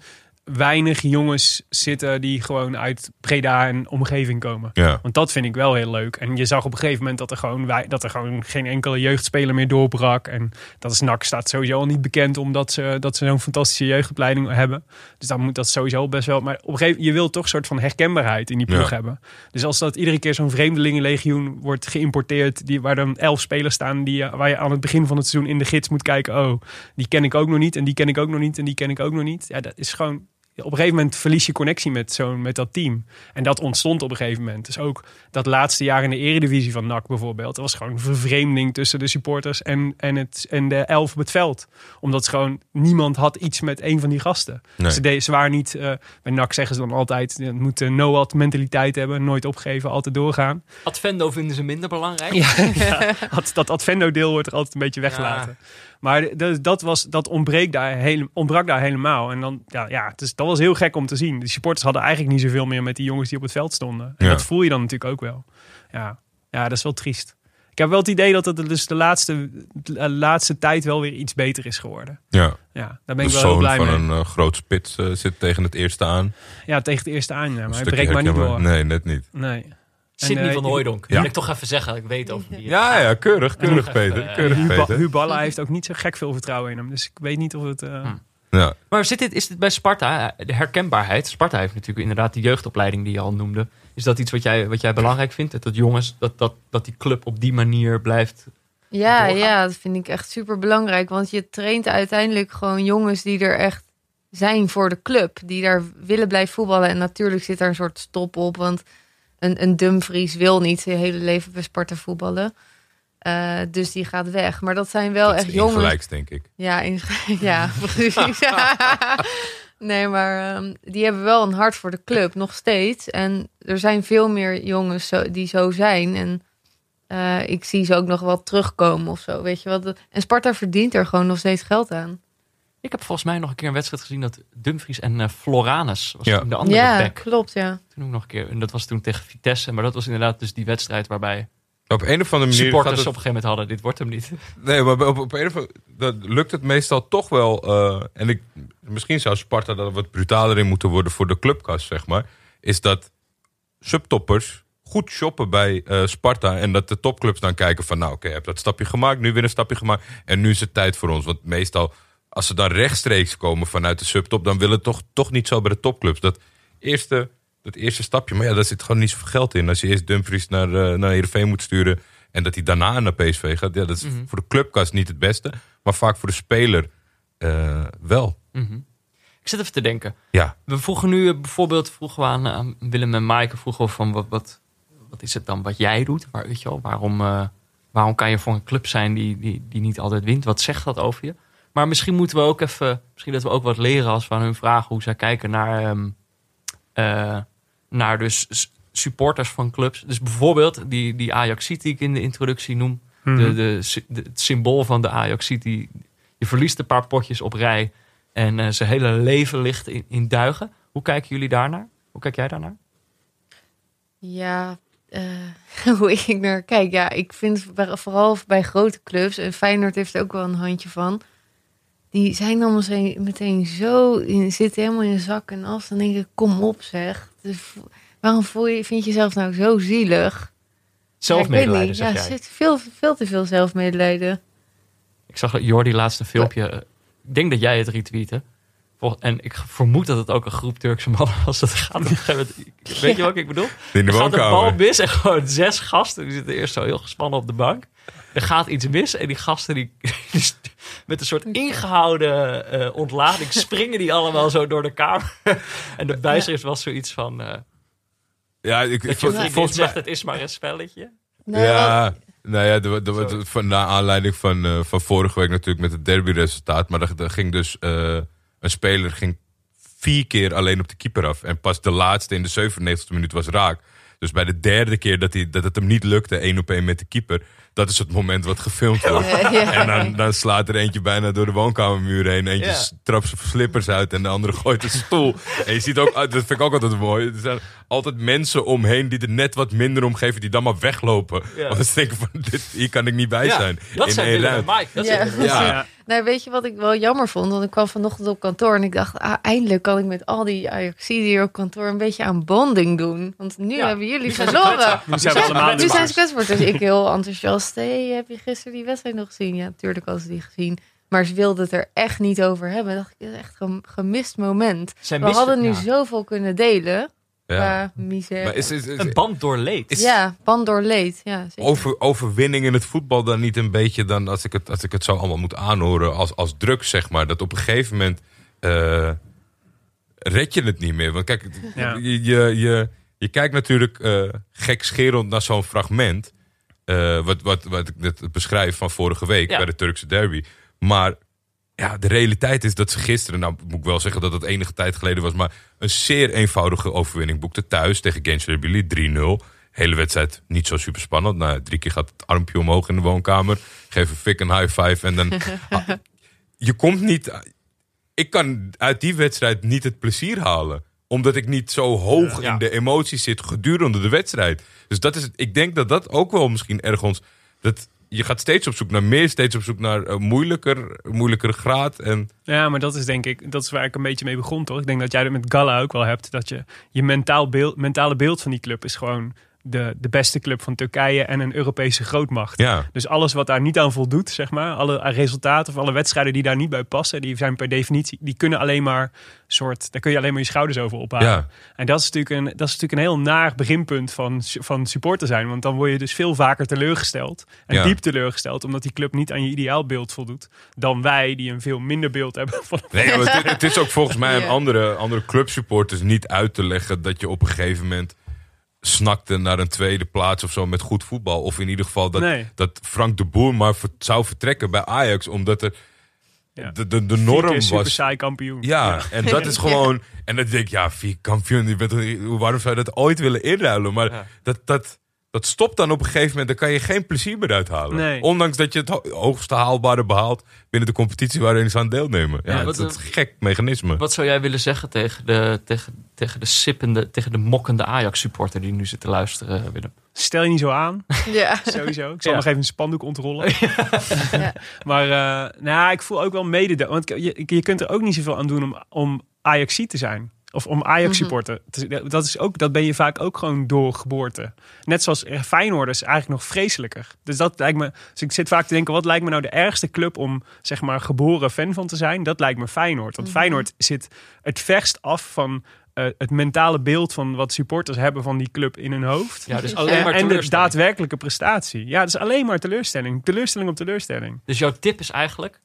weinig jongens zitten die gewoon uit Breda en omgeving komen. Ja. Want dat vind ik wel heel leuk. En je zag op een gegeven moment dat er gewoon, wij, dat er gewoon geen enkele jeugdspeler meer doorbrak. En dat is NAC staat sowieso al niet bekend omdat ze, dat ze zo'n fantastische jeugdopleiding hebben. Dus dan moet dat sowieso best wel. Maar op een gegeven moment, je wilt toch een soort van herkenbaarheid in die ploeg Ja. hebben. Dus als dat iedere keer zo'n vreemdelingenlegioen wordt geïmporteerd, die, waar dan elf spelers staan die, je- waar je aan het begin van het seizoen in de gids moet kijken. Oh, die ken ik ook nog niet en die ken ik ook nog niet en die ken ik ook nog niet. Ja, dat is gewoon op een gegeven moment verlies je connectie met, zo'n met dat team. En dat ontstond op een gegeven moment. Dus ook dat laatste jaar in de eredivisie van NAC bijvoorbeeld. Dat was gewoon een vervreemding tussen de supporters en, en, het, en de elf op het veld. Omdat gewoon niemand had iets met een van die gasten. Nee. Ze, de, ze waren niet, eh, bij NAC zeggen ze dan altijd, je moet een no-ad mentaliteit hebben. Nooit opgeven, altijd doorgaan. Advendo vinden ze minder belangrijk. Ja, ja. Dat, dat Advendo-deel wordt er altijd een beetje weggelaten. Maar de- dat, was, dat ontbreekt daar hele, ontbrak daar helemaal. En dan, ja, ja dus dat was heel gek om te zien. De supporters hadden eigenlijk niet zoveel meer met die jongens die op het veld stonden. En Ja. dat voel je dan natuurlijk ook wel. Ja. ja, dat is wel triest. Ik heb wel het idee dat het dus de laatste, de laatste tijd wel weer iets beter is geworden. Ja. Ja, daar ben De ik wel heel zoon blij van mee. een eh, groot spits eh, zit tegen het eerste aan. Ja, tegen het eerste aan. Ja, maar hij breekt maar niet door. Nee, net niet. Nee. Sidney eh, van Hooijdonk. Ja. Wil ik toch even zeggen. Ik weet over wie het Ja, ja, keurig, keurig Peter. even, Keurig Peter. Huub Balla heeft ook niet zo gek veel vertrouwen in hem. Dus ik weet niet of het... eh, Hm. Ja. Maar zit dit, is dit bij Sparta, de herkenbaarheid? Sparta heeft natuurlijk inderdaad die jeugdopleiding die je al noemde. Is dat iets wat jij, wat jij belangrijk vindt? Dat, dat jongens, dat, dat, dat die club op die manier blijft? Ja, doorgaan. ja, dat vind ik echt super belangrijk. Want je traint uiteindelijk gewoon jongens die er echt zijn voor de club. Die daar willen blijven voetballen. En natuurlijk zit daar een soort stop op. Want een, een Dumfries wil niet zijn hele leven bij Sparta voetballen. Eh, dus die gaat weg. Maar dat zijn wel Dat echt jongens. ingelijks, denk ik. Ja, in, ja precies. nee, maar ehm, die hebben wel een hart voor de club, nog steeds. En er zijn veel meer jongens zo, die zo zijn. En eh, ik zie ze ook nog wel terugkomen of zo, weet je wat. En Sparta verdient er gewoon nog steeds geld aan. Ik heb volgens mij nog een keer een wedstrijd gezien dat Dumfries en eh, Floranus was Ja. toen de andere ja, back. klopt, ja. Toen ook nog een keer. En dat was toen tegen Vitesse. Maar dat was inderdaad dus die wedstrijd waarbij Op een of andere manier supporters het, op een gegeven moment hadden. Dit wordt hem niet. Nee, maar op, op een of andere dat lukt het meestal toch wel. eh, en ik, misschien zou Sparta daar wat brutaler in moeten worden voor de clubkast, zeg maar. Is dat subtoppers goed shoppen bij eh, Sparta. En dat de topclubs dan kijken van, nou oké, je hebt dat stapje gemaakt, nu weer een stapje gemaakt. En nu is het tijd voor ons. Want meestal, als ze dan rechtstreeks komen vanuit de subtop, dan willen het toch, toch niet zo bij de topclubs. Dat eerste, dat eerste stapje, maar ja, daar zit gewoon niet zoveel geld in. Als je eerst Dumfries naar, eh naar Heerenveen moet sturen en dat hij daarna naar PSV gaat. Ja, dat is Mhm. voor de clubkast niet het beste, maar vaak voor de speler eh, wel. Mhm. Ik zit even te denken. Ja, We vroegen nu eh, bijvoorbeeld vroegen we aan, aan Willem en Maaike vroegen we van wat, wat, wat is het dan wat jij doet? Waar, weet je wel, waarom, waarom kan je voor een club zijn die, die, die niet altijd wint? Wat zegt dat over je? Maar misschien moeten we ook even, misschien dat we ook wat leren als we aan hun vragen hoe zij kijken naar, ehm, eh, naar dus supporters van clubs. Dus bijvoorbeeld die, die Ajax die ik in de introductie noem. Mhm. De, de, sy- de- het symbool van de Ajax die Je verliest een paar potjes op rij en eh, zijn hele leven ligt in, in duigen. Hoe kijken jullie daarnaar? Hoe kijk jij daarnaar? Ja, eh, hoe ik naar kijk. Ja, ik vind vooral bij grote clubs, en Feyenoord heeft er ook wel een handje van. Die zijn dan meteen, meteen zo, in, zitten helemaal in zak en as. Dan denk ik, kom op zeg. Dus waarom voel je, vind je jezelf nou zo zielig? Zelfmedelijden, ja, ik weet zeg niet. Ja, jij. er zit veel, veel te veel zelfmedelijden. Ik zag Jordi laatste filmpje. eh, Ik denk dat jij het retweette. En ik vermoed dat het ook een groep Turkse mannen was. Dat gaat op een gegeven moment- Weet je wat ik bedoel? in de Er gaat een bal mis en gewoon zes gasten. Die zitten eerst zo heel gespannen op de bank. Er gaat iets mis en die gasten die, met een soort ingehouden eh, ontlading springen die allemaal zo door de kamer. en de bijschrift was zoiets van eh, Ja, ik, ik, je volgens mij, zegt het is maar een spelletje. Nou, ja, nou ja, de, de, de- Zo. van, naar aanleiding van, eh, van vorige week natuurlijk met het derbyresultaat. Maar er, er ging dus eh, een speler ging vier keer alleen op de keeper af. En pas de laatste in de 97e minuut was raak. Dus bij de derde keer dat, hij, dat het hem niet lukte, één op één met de keeper. Dat is het moment wat gefilmd wordt. Ja, ja. En dan, dan slaat er eentje bijna door de woonkamermuur heen. Eentje Ja. trapt zijn slippers uit en de andere gooit een stoel. En je ziet ook, dat vind ik ook altijd mooi. Er zijn altijd mensen omheen die er net wat minder om geven, die dan maar weglopen. Ja. Want ze denken van, dit, hier kan ik niet bij Ja, zijn. dat In zijn Willem. Mike. Dat Ja. zijn Ja. Ja. Nou, weet je wat ik wel jammer vond? Want ik kwam vanochtend op kantoor en ik dacht, ah, eindelijk kan ik met al die Ajaxiden hier op kantoor een beetje aan bonding doen. Want nu Ja, hebben jullie verloren. Nu zijn we Ja, allemaal nu zijn ze kwetsbaar. Dus ik heel enthousiast. Hey, heb je gisteren die wedstrijd nog gezien? Ja, natuurlijk ze die gezien. Maar ze wilden het er echt niet over hebben. dacht ik, dit is echt een gemist moment. Zij We hadden nu ja. zoveel kunnen delen. Ja. Qua misère. Maar is, is, is- Een band door leed. is ja, band door leed. Ja, zeker. over, overwinning in het voetbal dan niet een beetje dan, als ik het, als ik het zo allemaal moet aanhoren, als, als druk zeg maar, dat op een gegeven moment eh, red je het niet meer. Want kijk, Ja. je, je, je, je kijkt natuurlijk eh gekscherend naar zo'n fragment, eh, wat, wat, wat ik net beschrijf van vorige week Ja. bij de Turkse derby. Maar ja, de realiteit is dat ze gisteren, nou moet ik wel zeggen dat het enige tijd geleden was, maar een zeer eenvoudige overwinning boekte thuis tegen Gençlerbirliği 3-0. Hele wedstrijd niet zo super spannend. Nou, drie keer gaat het armpje omhoog in de woonkamer. Geef een fik een high five en dan... Ah, je komt niet... Ik kan uit die wedstrijd niet het plezier halen. Omdat ik niet zo hoog Ja. in de emoties zit gedurende de wedstrijd. Dus dat is het. Ik denk dat dat ook wel misschien ergens... Dat, je gaat steeds op zoek naar meer, steeds op zoek naar eh, moeilijker, moeilijkere graad. En Ja, maar dat is denk ik, dat is waar ik een beetje mee begon, toch? Ik denk dat jij dat met Gala ook wel hebt. Dat je je mentaal beeld, mentale beeld van die club is gewoon de, de beste club van Turkije en een Europese grootmacht. ja, Dus alles wat daar niet aan voldoet, zeg maar, alle resultaten of alle wedstrijden die daar niet bij passen, die zijn per definitie, die kunnen alleen maar soort, daar kun je alleen maar je schouders over ophalen. ja. En dat is natuurlijk een, dat is natuurlijk een heel naar beginpunt van, van supporter zijn. Want dan word je dus veel vaker teleurgesteld. En Ja. diep teleurgesteld, omdat die club niet aan je ideaalbeeld voldoet. Dan wij, die een veel minder beeld hebben van. Nee, het, het is ook volgens mij aan Ja. andere, andere clubsupporters niet uit te leggen dat je op een gegeven moment snakte naar een tweede plaats of zo met goed voetbal. Of in ieder geval dat, Nee. dat Frank de Boer maar ver- zou vertrekken bij Ajax. Omdat er Ja. de, de, de Vier norm super was. saai kampioen. Ja, en dat is gewoon. En dan denk ik, ja, vier kampioen, je bent, toch- waarom zou je dat ooit willen inruilen? Maar Ja. dat, dat, dat stopt dan op een gegeven moment, daar kan je geen plezier meer uithalen. Nee. Ondanks dat je het ho- hoogste haalbare behaalt binnen de competitie waarin ze aan deelnemen. Ja, Ja, het, wat, het is een gek mechanisme. Wat zou jij willen zeggen tegen de, tegen, tegen de sippende, tegen de mokkende Ajax-supporter die nu zit te luisteren, Willem? Stel je niet zo aan, Ja. sowieso. Ik zal Ja. nog even een spandoek ontrollen. Ja. Maar uh, nou, ik voel ook wel mede... Want je, je kunt er ook niet zoveel aan doen om, om Ajaxie te zijn. Of om Ajax supporter. te- Dat, is ook, dat ben je vaak ook gewoon door geboorte. Net zoals eh, Feyenoord is eigenlijk nog vreselijker. Dus dat lijkt me... Dus ik zit vaak te denken, wat lijkt me nou de ergste club om zeg maar geboren fan van te zijn? Dat lijkt me Feyenoord. Want Feyenoord zit het verst af van eh, het mentale beeld van wat supporters hebben van die club in hun hoofd. Ja, dus alleen En, maar en de teleurstelling. daadwerkelijke prestatie. Ja, is alleen maar teleurstelling. Teleurstelling op teleurstelling. Dus jouw tip is eigenlijk,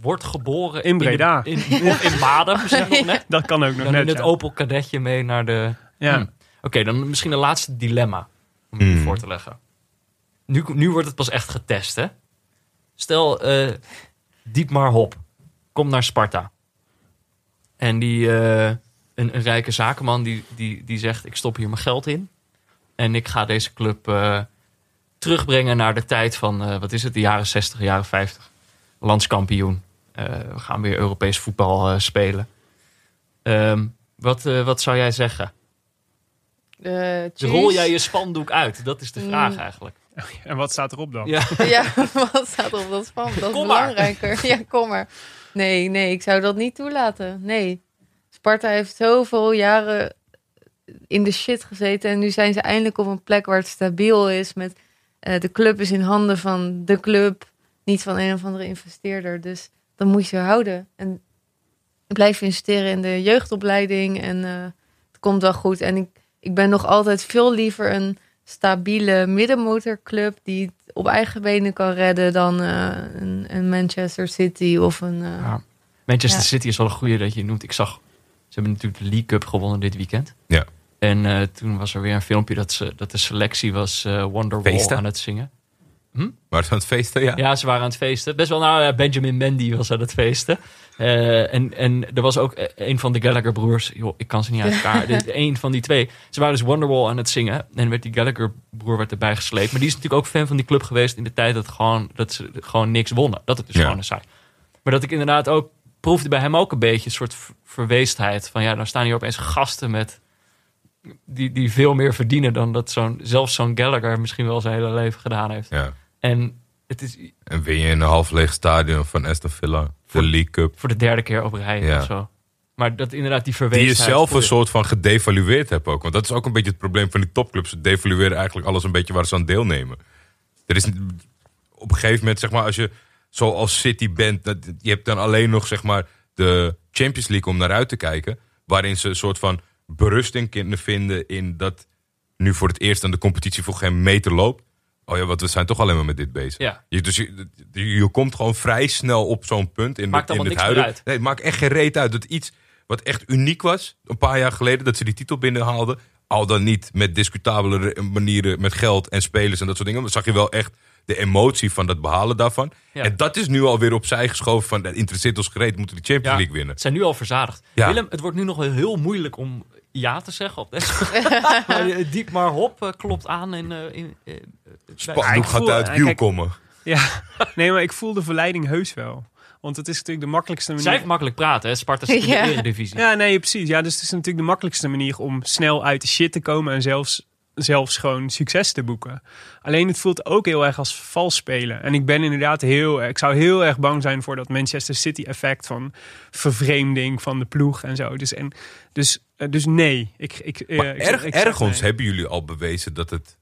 word geboren In Breda. In, de- in, zeg nog net. Dat kan ook nog Dan net. in het ja. Opel kadetje mee naar de... Ja. Hm. Oké, dan misschien een laatste dilemma om je Hmm. voor te leggen. Nu, nu wordt het pas echt getest, hè? Stel, eh Dietmar Hop komt naar Sparta. En die, eh, een, een rijke zakenman die, die, die zegt, ik stop hier mijn geld in. En ik ga deze club eh, terugbrengen naar de tijd van, eh, wat is het, de jaren 60, jaren 50. Landskampioen. Eh, we gaan weer Europees voetbal eh, spelen. Ehm, wat, eh, wat zou jij zeggen? Dus rol jij je spandoek uit? Dat is de vraag Mm. eigenlijk. En wat staat erop dan? Ja. Ja, wat staat er op dat span? Dat is Kom maar. belangrijker. Ja, kom maar. Nee, nee, ik zou dat niet toelaten. Nee. Sparta heeft zoveel jaren in de shit gezeten. En nu zijn ze eindelijk op een plek waar het stabiel is. Met, eh, de club is in handen van de club. Niet van een of andere investeerder. Dus dan moet je houden. En blijf investeren in de jeugdopleiding. En eh, het komt wel goed. En ik, ik ben nog altijd veel liever een stabiele middenmotorclub die het op eigen benen kan redden dan eh, een, een Manchester City of een. eh, Ja. Manchester Ja. City is wel een goede dat je noemt. Ik zag, ze hebben natuurlijk de League Cup gewonnen dit weekend. Ja. En eh, toen was er weer een filmpje dat, ze, dat de selectie was eh Wonderwall Feesten. aan het zingen. Hm? Maar ze aan het feesten, ja. Ja, ze waren aan het feesten. Best wel, nou ja, Benjamin Mendy was aan het feesten. Eh, en, en er was ook eh, een van de Gallagher-broers. Joh, ik kan ze niet uit elkaar. Een van die twee. Ze waren dus Wonderwall aan het zingen. En werd die Gallagher-broer werd erbij gesleept. Maar die is natuurlijk ook fan van die club geweest in de tijd dat, gewoon, dat ze gewoon niks wonnen. Dat het dus Ja. gewoon een saai. Maar dat ik inderdaad ook proefde bij hem ook een beetje een soort ver- verweestheid. Van ja, dan staan hier opeens gasten met... Die, die veel meer verdienen dan dat zo'n, zelfs zo'n Gallagher misschien wel zijn hele leven gedaan heeft. ja. En het is En win je in een half leeg stadion van Aston Villa. De League Cup. voor de derde keer op rij Ja. of zo. Maar dat inderdaad die Die je zelf een soort van gedevalueerd hebt ook. Want dat is ook een beetje het probleem van die topclubs. Ze devalueren eigenlijk alles een beetje waar ze aan deelnemen. Er is op een gegeven moment, zeg maar, als je zoals City bent, dat, je hebt dan alleen nog, zeg maar, de Champions League om naar uit te kijken. Waarin ze een soort van berusting kunnen vinden in dat nu voor het eerst aan de competitie voor geen meter loopt. Oh ja, want we zijn toch alleen maar met dit bezig. Ja. Je, dus je, je, komt gewoon vrij snel op zo'n punt in, Maakt de, in meer huidige. uit. Nee, het maakt echt geen reet uit. Dat iets wat echt uniek was, een paar jaar geleden, dat ze die titel binnenhaalden. Al dan niet met discutabele manieren, met geld en spelers en dat soort dingen. Maar zag je wel echt de emotie van dat behalen daarvan. Ja. En dat is nu alweer opzij geschoven van, dat interesseert ons gereed, moeten de Champions Ja, League winnen. Ze zijn nu al verzadigd. Ja. Willem, het wordt nu nog wel heel moeilijk om ja te zeggen op deze. maar eh, Diep maar Hop eh, klopt aan in... eh, in eh, Spandoek ik gaat uit eh, wiel komen. Ja, nee, maar ik voel de verleiding heus wel. Want het is natuurlijk de makkelijkste manier. Zij heeft makkelijk praten, hè? Sparta in Ja. de eredivisie. Ja, nee, precies. Ja, dus het is natuurlijk de makkelijkste manier om snel uit de shit te komen en zelfs, zelfs gewoon succes te boeken. Alleen het voelt ook heel erg als vals spelen. En ik ben inderdaad heel, ik zou heel erg bang zijn voor dat Manchester City effect van vervreemding van de ploeg en zo. Dus, en, dus, eh, dus nee. Ik, ik, eh, Maar ik zeg- erg, ik zeg ergens nee. hebben jullie al bewezen dat het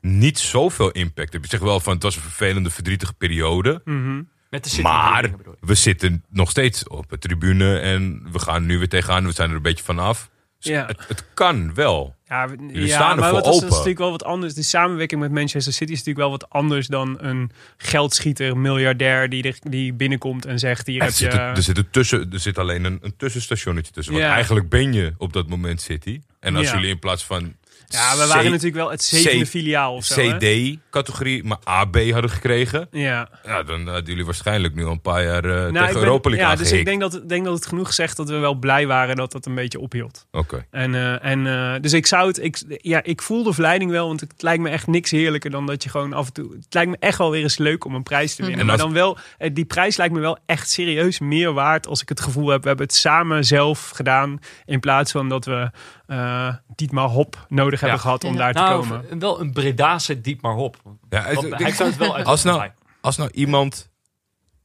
niet zoveel impact heeft. Je zegt wel van het was een vervelende, verdrietige periode. Mhm. Met de City Maar we zitten nog steeds op de tribune en we gaan nu weer tegenaan. We zijn er een beetje vanaf. Dus Ja. het, het kan wel. Ja, Jullie ja staan maar voor wat is, dat is natuurlijk wel wat anders. De samenwerking met Manchester City is natuurlijk wel wat anders dan een geldschieter, miljardair die, er, die binnenkomt en zegt: Hier Er heb zit, je. er, zit er, tussen, er zit alleen een, een tussenstationnetje tussen. Want eigenlijk ben je op dat moment City. En als Ja. jullie in plaats van ja, we waren C- natuurlijk wel het zevende C- filiaal of zo. CD-categorie, maar AB hadden gekregen. Ja. Ja, dan hadden jullie waarschijnlijk nu al een paar jaar Nou, ik tegen ben- Europa League Ja, dus ik denk dat, denk dat het genoeg zegt dat we wel blij waren dat dat een beetje ophield. Oké. En, eh, en, eh, dus ik zou het, ik, ja, ik voel de verleiding wel, want het lijkt me echt niks heerlijker dan dat je gewoon af en toe. Het lijkt me echt wel weer eens leuk om een prijs te winnen. En Maar dan wel, die prijs lijkt me wel echt serieus meer waard als ik het gevoel heb, we hebben het samen zelf gedaan. In plaats van dat we eh Dietmar Hop nodig hebben gehad om daar te Nou, komen. wel een Bredase diep maar hop. Ja, het- Want hij zou het wel uit Als nou, als nou iemand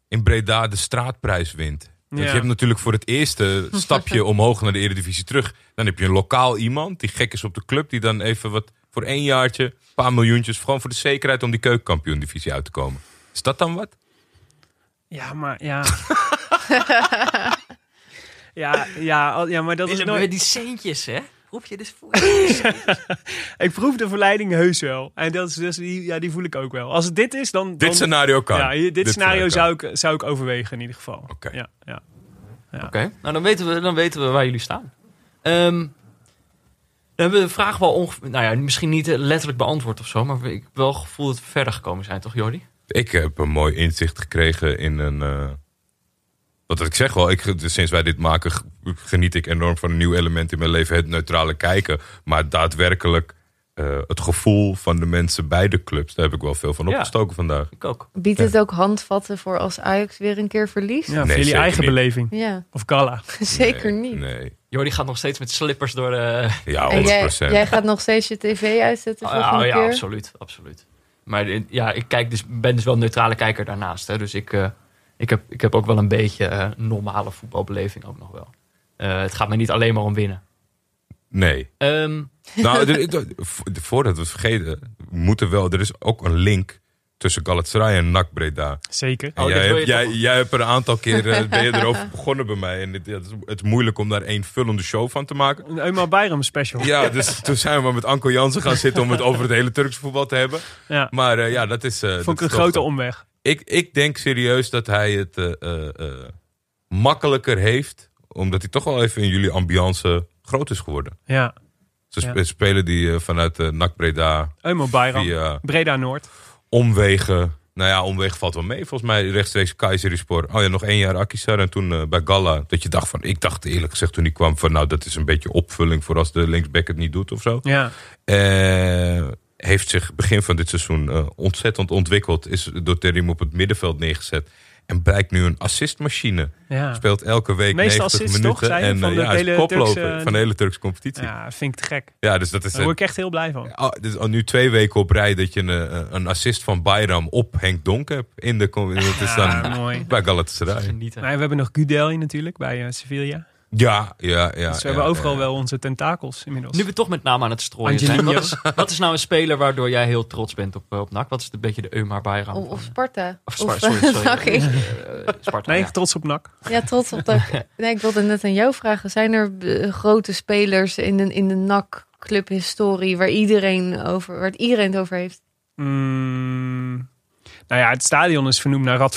in Breda de straatprijs wint. Want je hebt natuurlijk voor het eerste stapje omhoog naar de Eredivisie terug. Dan heb je een lokaal iemand die gek is op de club. Die dan even wat voor één jaartje, een paar miljoentjes. Gewoon voor de zekerheid om die keukenkampioen divisie uit te komen. Is dat dan wat? Ja, maar ja. ja, ja, ja, maar dat is nooit... die centjes, hè? Roep je dus voor. Ik proef de verleiding heus wel. En dat is dus die, ja, die voel ik ook wel. Als het dit is, dan. dan Dit scenario kan. Ja, dit, scenario zou ik, zou ik overwegen in ieder geval. Oké. Ja, ja. Oké, nou dan weten, we, dan weten we waar jullie staan. Ehm, dan hebben we de vraag wel ongeveer, nou ja, misschien niet letterlijk beantwoord of zo, maar ik heb wel het gevoel dat we verder gekomen zijn, toch Jordi? Ik heb een mooi inzicht gekregen in een. eh, wat ik zeg wel, ik, sinds wij dit maken, geniet ik enorm van een nieuw element in mijn leven: het neutrale kijken. Maar daadwerkelijk eh, het gevoel van de mensen bij de clubs, daar heb ik wel veel van Ja. opgestoken vandaag. Ik ook. Biedt het ook handvatten voor als Ajax weer een keer verliest? ja Nee, voor jullie eigen niet. beleving. Ja, Of gala. zeker Nee, niet. Nee. Jordi gaat nog steeds met slippers door de... Ja, 100%. En jij, jij gaat nog steeds je tv uitzetten Oh, volgende ja, keer? absoluut, absoluut. Maar eh, ja, ik kijk dus, ben dus wel een neutrale kijker daarnaast. Hè, dus ik, eh, ik, heb, ik heb ook wel een beetje eh, normale voetbalbeleving ook nog wel. Eh, het gaat me niet alleen maar om winnen. Nee. Ehm, Nou, vo- voordat we het vergeten, moet er wel. Er is ook een link tussen Galatasaray en NAC Breda. Zeker. Oh, jij, hebt, jij, hebt er een aantal keer eh, ben je erover begonnen bij mij. En het, ja, het, is, het is moeilijk om daar één vullende show van te maken. Een Eumar Bayram special. Ja, dus toen zijn we maar met Anko Jansen gaan zitten om het over het hele Turkse voetbal te hebben. Ja. Maar eh, ja, dat is. dat Vond ik is een grote toch- omweg. Ik, ik denk serieus dat hij het eh, eh, eh, makkelijker heeft, omdat hij toch wel even in jullie ambiance groot is geworden. Ja. Ze sp- Ja. spelen die vanuit eh NAC Breda Bayram. via Breda Noord. omwegen. Nou ja, omwegen valt wel mee. Volgens mij rechtstreeks Kayserispor. Oh ja, nog één jaar Akisar. En toen bij Galla. Dat je dacht van, ik dacht eerlijk gezegd toen hij kwam van, nou dat is een beetje opvulling voor als de linksback het niet doet of zo. Ja. Heeft zich begin van dit seizoen eh, ontzettend ontwikkeld. Is door Terim op het middenveld neergezet. En blijkt nu een assistmachine. ja. Speelt elke week Meeste 90 assists, minuten. toch, en Van eh, de ja, hele koploper Turkse- van de hele Turkse competitie. Ja, Ja, vind ik te gek. dus dat is Daar word ik echt heel blij van. Oh, dus al nu twee weken op rij dat je een, eh, een assist van Bayram op Henk Donk hebt. In de, dat is dan Ja, mooi. bij Galatasaray. Maar we hebben nog Gudeli natuurlijk bij Sevilla. Ja, ja, ja. dus we ja, hebben overal ja. wel onze tentakels inmiddels. Nu we toch met name aan het strooien zijn. Wat is, wat is nou een speler waardoor jij heel trots bent op, eh, op NAC? Wat is een beetje de Eumar Bayram? Of, of Sparta. Of Spar- Of, sorry, sorry. Eh, Sparta, nee, ja. trots op NAC. Ja, trots op dat. Nee, ik wilde net aan jou vragen. Zijn er eh, grote spelers in de, in de NAC clubhistorie waar iedereen over, waar het iedereen het over heeft? Mm, nou ja, het stadion is vernoemd naar Rad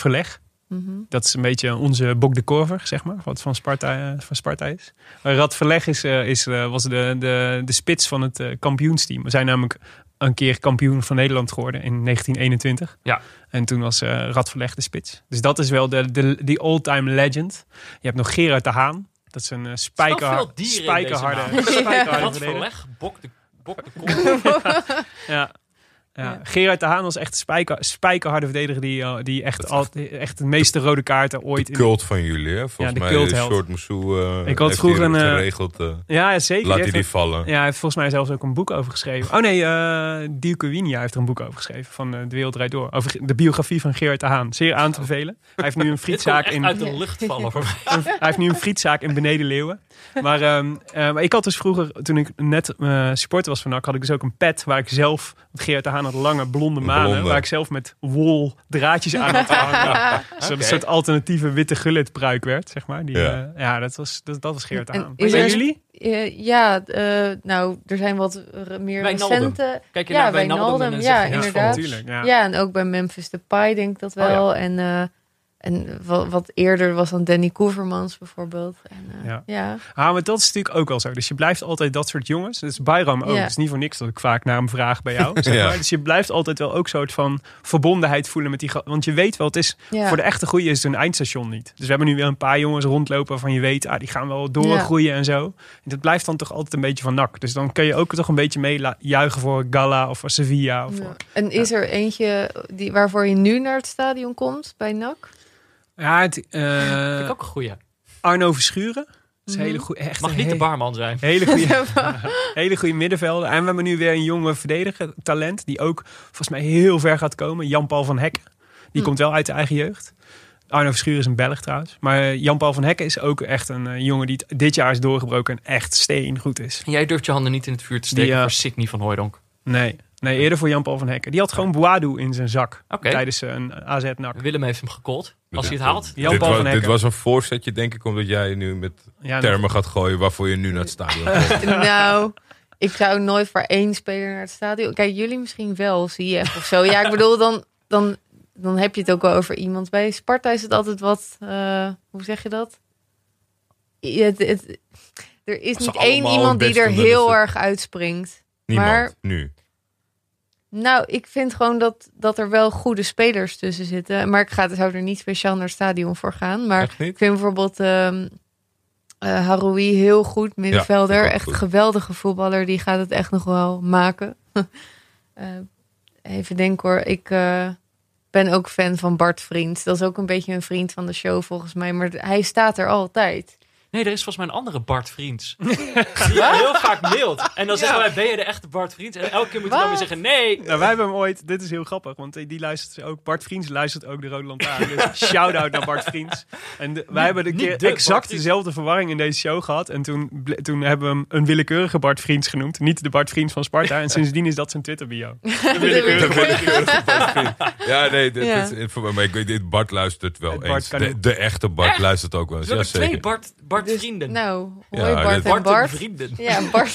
Mhm. Dat is een beetje onze Bok de Korver, zeg maar, wat van Sparta, eh, van Sparta is. Rad Verleg is, eh, is, eh, was de, de, de spits van het kampioensteam. We zijn namelijk een keer kampioen van Nederland geworden in 1921. Ja. En toen was eh Rad Verleg de spits. Dus dat is wel de, de, die all-time legend. Je hebt nog Gerard de Haan. Dat is een uh, spijker, spijkerharde, spijkerharde verleg, bok de, bok de. Ja. Ja. Ja. Gerard de Haan was echt een spijker, spijkerharde verdediger die, eh, die echt, altijd, echt de meeste rode kaarten ooit De in cult van jullie, hè? Volgens Ja, de mij. Short Moussou uh, Ik had vroeger een, eh, geregeld. eh, Ja, zeker. laat Die hij heeft die vallen. Ja, hij heeft volgens mij zelfs ook een boek over geschreven. Oh nee, eh Dielke Winia heeft er een boek over geschreven. Van De Wereld Draait Door. Over de biografie van Gerard de Haan. Zeer aan te bevelen. Hij heeft nu een frietzaak in... uit de lucht vallen voor mij. Hij heeft nu een frietzaak in Beneden Leeuwen. Maar, ehm, eh, maar ik had dus vroeger, toen ik net supporter was van NAC, had ik dus ook een pet waar ik zelf, Gerard de Haan had lange blonde manen, Blonde. waar ik zelf met wol draadjes aan had hangen. Zodat een soort alternatieve witte gullet pruik werd, zeg maar. Die, Ja. ja. ja, dat was, dat, dat was Gerard de En er- jullie? Eh, ja, eh, nou, er zijn wat meer Wijnaldum. recente. Kijk je Ja, naar Wijnaldum ja, inderdaad. ja. Ja. en ook bij Memphis Depay denk ik dat wel. Oh, ja. En, eh, en wat, wat eerder was dan Danny Koevermans bijvoorbeeld. En, eh, Ja. ja. Ah, maar dat is natuurlijk ook wel zo. Dus je blijft altijd dat soort jongens. Dus Bayram ook. Ja. Het is niet voor niks dat ik vaak naar hem vraag bij jou. Zeg Ja. Dus je blijft altijd wel ook soort van verbondenheid voelen met die... Want je weet wel, het is Ja. voor de echte goeie is het een eindstation niet. Dus we hebben nu weer een paar jongens rondlopen waarvan je weet... Ah, die gaan wel doorgroeien en zo. En dat blijft dan toch altijd een beetje van nak. Dus dan kun je ook toch een beetje mee juichen voor Gala of voor Sevilla. Of Ja. voor... En is er eentje die, waarvoor je nu naar het stadion komt bij NAC? Ja, het, Vind ik ook een goeie. Arno Verschuren. Dat is een Mhm. hele goede... Echt Mag niet de barman zijn. Hele goede, hele goede middenvelder. En we hebben nu weer een jonge verdediger, talent, die ook volgens mij heel ver gaat komen. Jan-Paul van Hekken. Die Hm. komt wel uit de eigen jeugd. Arno Verschuur is een Belg trouwens. Maar eh, Jan-Paul van Hekken is ook echt een eh, jongen die dit jaar is doorgebroken en echt steen goed is. Jij durft je handen niet in het vuur te steken Die, voor Sidney van Hooijdonk. Nee, nee eerder voor Jan-Paul van Hekken. Die had gewoon Boadu in zijn zak tijdens een AZ-nak. Willem heeft hem gecallt. Als hij het haalt. Jan dit, Paul was, van dit Hekken. was een voorzetje, denk ik, omdat jij nu met Ja, termen gaat gooien waarvoor je nu naar het stadion komt. nou, ik zou nooit voor één speler naar het stadion. Kijk, jullie misschien wel, zie je of zo. Ja, ik bedoel, dan, dan, dan heb je het ook wel over iemand. Bij Sparta is het altijd wat, eh, hoe zeg je dat? Ja, Het, het- er is niet één iemand die er heel erg uitspringt. Niemand, Maar- nu. Nou, ik vind gewoon dat, dat er wel goede spelers tussen zitten. Maar ik ga, zou er niet speciaal naar het stadion voor gaan. Maar ik vind bijvoorbeeld eh, Haroui heel goed, middenvelder. echt goed. geweldige voetballer. Die gaat het echt nog wel maken. Eh, even denken hoor. Ik eh, ben ook fan van Bart Vriend. Dat is ook een beetje een vriend van de show volgens mij. Maar hij staat er altijd. Nee, er is volgens mij een andere Bart Vriends. Die heel vaak mailt. En dan zeggen wij, ben je de echte Bart Vriends? En elke keer moet je dan weer zeggen, nee. Nou, wij hebben hem ooit, dit is heel grappig, want die luistert ook, Bart Vriends luistert ook de Rode Lantaarn. Dus shout-out naar Bart Vriends. En de- wij hebben een keer de Bart exact Vriends. dezelfde verwarring in deze show gehad. En toen, toen hebben we hem een willekeurige Bart Vriends genoemd. Niet de Bart Vriends van Sparta. En sindsdien is dat zijn Twitter bio. Dat wil ik heel goed vinden. Ja, nee, dit, Ja. dit Bart luistert wel Bart eens. De, echte Bart Echt? luistert ook wel eens. we Ja, hebben twee zeker. Bart, Bart Dus, vrienden. Nou, hoi Ja, Bart en Bart Bart. vrienden. Ja, Bart.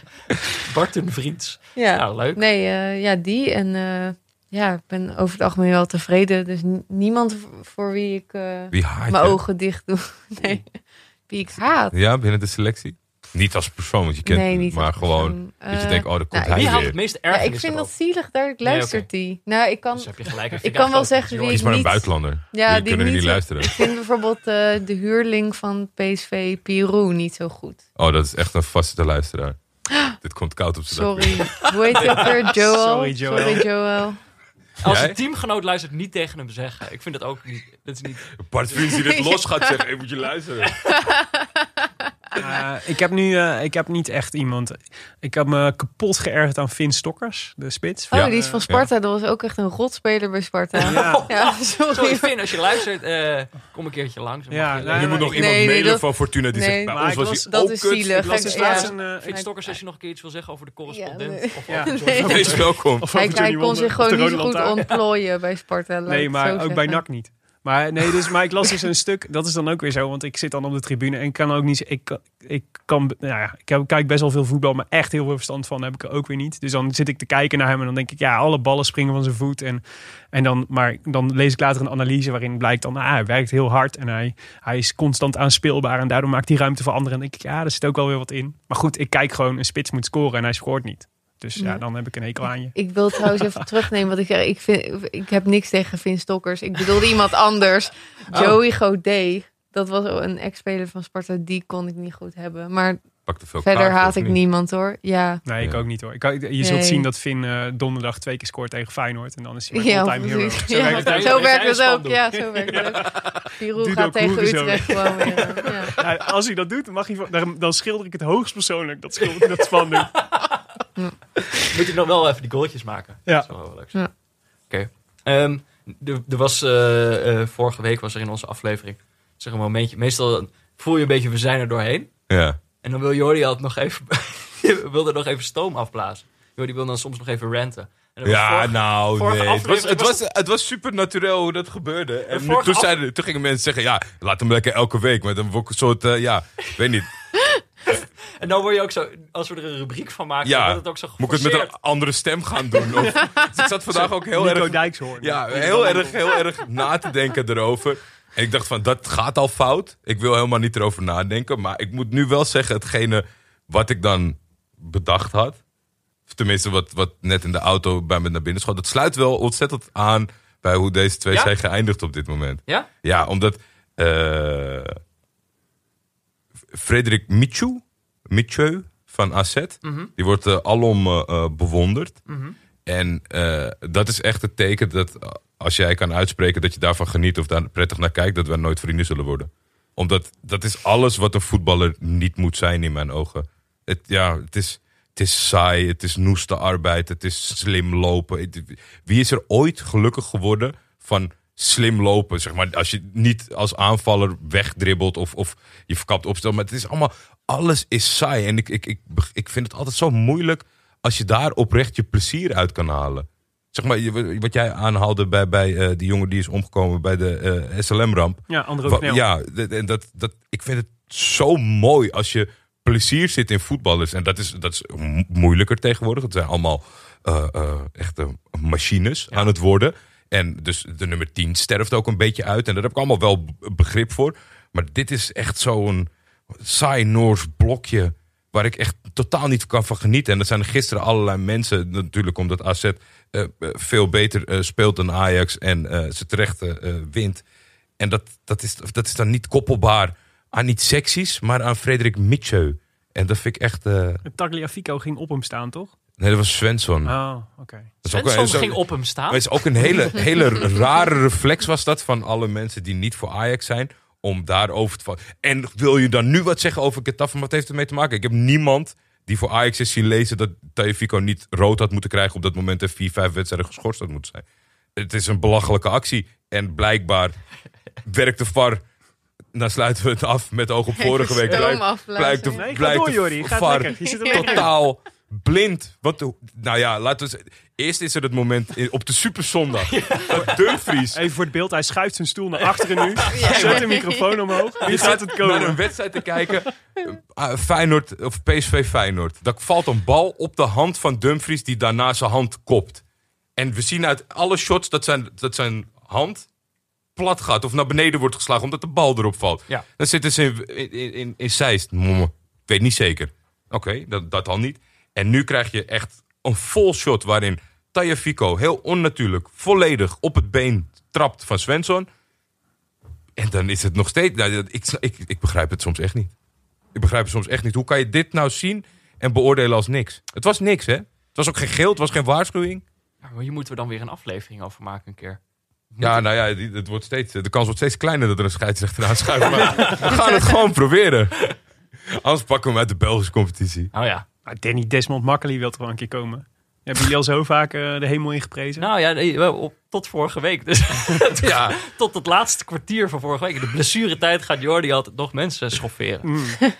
Bart en vriends. ja. Nou, leuk. Nee, eh, ja, die. En eh, ja, ik ben over het algemeen wel tevreden. Dus niemand voor wie ik eh, Wie haat mijn je? ogen dicht doe. Nee, wie ik haat. Ja, binnen de selectie. Niet als persoon, want je kent nee, hem, niet maar gewoon persoon. dat je Eh, denkt, oh, daar komt nou, hij Wie weer. het meeste Ja, ergernis ik vind dat zielig, daar luistert hij. Nou, ik kan, Dus heb je gelijk. ik kan wel zeggen wie is maar een buitenlander. Ja, die, die kunnen niet niet- luisteren. Ik vind bijvoorbeeld eh, de huurling van PSV, Pirou, niet zo goed. Oh, dat is echt een vaste luisteraar. Dit komt koud op zijn. Sorry. Hoe heet je ook weer? Joel? Sorry, Joel. Sorry, Joel. Als een teamgenoot luistert, niet tegen hem zeggen. Ik vind dat ook niet. Dat is niet. Bart Vriends die dit los gaat zeggen, hey, moet je luisteren. Eh, ik heb nu eh, ik heb niet echt iemand. Ik heb me kapot geërgerd aan Vin Stokkers, de spits. Oh, Ja. die is van Sparta. Dat was ook echt een rotspeler bij Sparta. Ja. Ja, sorry. Sorry, Finn, als je luistert, eh, kom een keertje langs. Ja, je- nou, moet nog iemand nee, mailen van Fortuna die nee. zegt, bij Maar ons was was- dat ook is kut. zielig. Ik las eh, Finn Stokkers, als je nog een keer iets wil zeggen over de correspondent. Ja, nee. of Wees welkom. of Hij, kon zich gewoon niet zo goed ontplooien bij Sparta. Nee, maar ook bij. NAC niet. Maar, nee, dus, maar ik las dus een stuk, dat is dan ook weer zo, want ik zit dan op de tribune en kan ook niet, ik, ik kan, nou ja, ik kijk best wel veel voetbal, maar echt heel veel verstand van heb ik er ook weer niet. Dus dan zit ik te kijken naar hem en dan denk ik, ja, alle ballen springen van zijn voet. En, en dan, maar dan lees ik later een analyse waarin blijkt dan, ah, hij werkt heel hard en hij, hij is constant aanspeelbaar en daardoor maakt hij ruimte voor anderen. En denk ik, ja, er zit ook wel weer wat in. Maar goed, ik kijk gewoon, een spits moet scoren en hij scoort niet. Dus ja, Ja. dan heb ik een hekel aan je. Ik wil trouwens even terugnemen wat ik zeg. Ik, vind, ik heb niks tegen Vin Stokkers. Ik bedoelde iemand anders. Oh. Joey Godet. Dat was een ex-speler van Sparta. Die kon ik niet goed hebben. Maar veel verder haat ik niet? niemand hoor. Ja. Nee, ik Ja. ook niet hoor. Ik, je zult Nee. zien dat Finn eh, donderdag twee keer scoort tegen Feyenoord. En dan is hij Ja, all-time hero. Zo Ja, werkt het Zo werkt het ook. Ja, zo werkt het ook. Pirou gaat tegen. Utrecht gewoon weer. eh, Ja. Ja, als hij dat doet, dan, mag hij, dan, dan schilder ik het hoogstpersoonlijk. Dat schilder ik dat spandoek. Moet je nog wel even die goaltjes maken. Ja. Dat is wel leuk. Ja. Oké. Ehm, er, er was, eh, eh, vorige week was er in onze aflevering zeg een momentje. Meestal voel je een beetje, we zijn er doorheen. Ja. En dan wil Jordi altijd nog even, wilde nog even stoom afblazen. Jordi wil dan soms nog even ranten. Ja, vorige- nou, vorige nee. Het was, het, was het was super natuurlijk hoe dat gebeurde. En vorige toen, zeiden, toen gingen mensen zeggen, ja, laat hem lekker elke week. Maar dan word ik een soort, eh, ja, weet niet. En dan word je ook zo, als we er een rubriek van maken, Ja. dan wordt het ook zo Moet ik het met een andere stem gaan doen? Of, dus ik zat vandaag ook heel Nico erg, Dijkshoorn. ja, heel, erg, heel erg na te denken erover. En ik dacht van, dat gaat al fout. Ik wil helemaal niet erover nadenken. Maar ik moet nu wel zeggen, hetgene wat ik dan bedacht had. Of tenminste, wat, wat net in de auto bij me naar binnen schoot. Dat sluit wel ontzettend aan bij hoe deze twee Ja? zijn geëindigd op dit moment. Ja? Ja, omdat eh Frederik Michu, Michu van AZ, Mhm. die wordt eh, alom eh, eh, bewonderd. Mhm. En dat is echt het teken dat als jij kan uitspreken dat je daarvan geniet of daar prettig naar kijkt, dat we nooit vrienden zullen worden. Omdat dat is alles wat een voetballer niet moet zijn in mijn ogen. Het, ja, het is, het is saai, het is noeste arbeid, het is slim lopen. Wie is er ooit gelukkig geworden van slim lopen? Zeg maar, als je niet als aanvaller wegdribbelt of, of je verkapt opstel. Maar het is allemaal, alles is saai. En ik, ik, ik, ik vind het altijd zo moeilijk als je daar oprecht je plezier uit kan halen. Zeg maar, wat jij aanhaalde bij, bij eh, die jongen die is omgekomen bij de eh, SLM-ramp. Ja, andere ook Ja, en dat, dat, ik vind het zo mooi als je plezier zit in voetballers. En dat is, dat is mo- moeilijker tegenwoordig. Het zijn allemaal eh, echte machines aan het worden. En dus de nummer 10 sterft ook een beetje uit. En daar heb ik allemaal wel begrip voor. Maar dit is echt zo'n saai Noors blokje. Waar ik echt totaal niet kan van genieten. En er zijn gisteren allerlei mensen, natuurlijk omdat AZ eh, eh, veel beter eh, speelt dan Ajax. En ze terecht wint. En dat, dat, is, dat is dan niet koppelbaar aan niet seksies, maar aan Frederik Mitchell. En dat vind ik echt... Tagliafico ging op hem staan, toch? Nee, dat was Svensson. Oh, oké. ook, Svensson ging op hem staan. maar het is ook een hele, hele rare reflex was dat van alle mensen die niet voor Ajax zijn. Om daarover te vallen. En wil je dan nu wat zeggen over Getafe? Wat heeft ermee te maken? Ik heb niemand die voor Ajax is zien lezen dat Tagliafico niet rood had moeten krijgen. Op dat moment en vier, vijf wedstrijden geschorst had moeten zijn. Het is een belachelijke actie. En blijkbaar werkt de VAR. Dan sluiten we het af met oog op vorige week. Blijkt, afblazen. blijkt de, Nee, ga blijkt door, de VAR lekker. Je zit er lekker in. totaal blind. Want, de- nou ja, laten we eens- Eerst is er het moment in- op de Superzondag. Dat Dumfries Even voor het beeld, hij schuift zijn stoel naar achteren nu. Zet de microfoon omhoog. Nu gaat het naar een komen. wedstrijd te kijken. Uh, Feyenoord of PSV Feyenoord. Daar valt een bal op de hand van Dumfries die daarna zijn hand kopt. En we zien uit alle shots dat zijn, dat zijn hand plat gaat of naar beneden wordt geslagen omdat de bal erop valt. Ja. Dan zitten ze in, in, in, in Zeist. Momme. weet niet zeker. Oké, dat, dat al niet. En nu krijg je echt een vol shot waarin Tajafico heel onnatuurlijk, volledig op het been trapt van Svensson. En dan is het nog steeds. Nou, ik, ik, ik begrijp het soms echt niet. Ik begrijp het soms echt niet. Hoe kan je dit nou zien en beoordelen als niks? Het was niks, hè? Het was ook geen geel, het was geen waarschuwing. Ja, maar hier moeten we dan weer een aflevering over maken een keer. Ja, nou ja, die- het wordt steeds, de kans wordt steeds kleiner dat er een scheidsrechter aanschuift. Maar we gaan het gewoon proberen. Anders pakken we hem uit de Belgische competitie. Oh ja. Maar Danny Desmond Makkely wil toch wel een keer komen. Hebben jullie al zo vaak eh, de hemel ingeprezen? Nou ja, op, tot vorige week. Dus Ja, tot het laatste kwartier van vorige week. De blessuretijd gaat Jordi altijd nog mensen schofferen. Mm.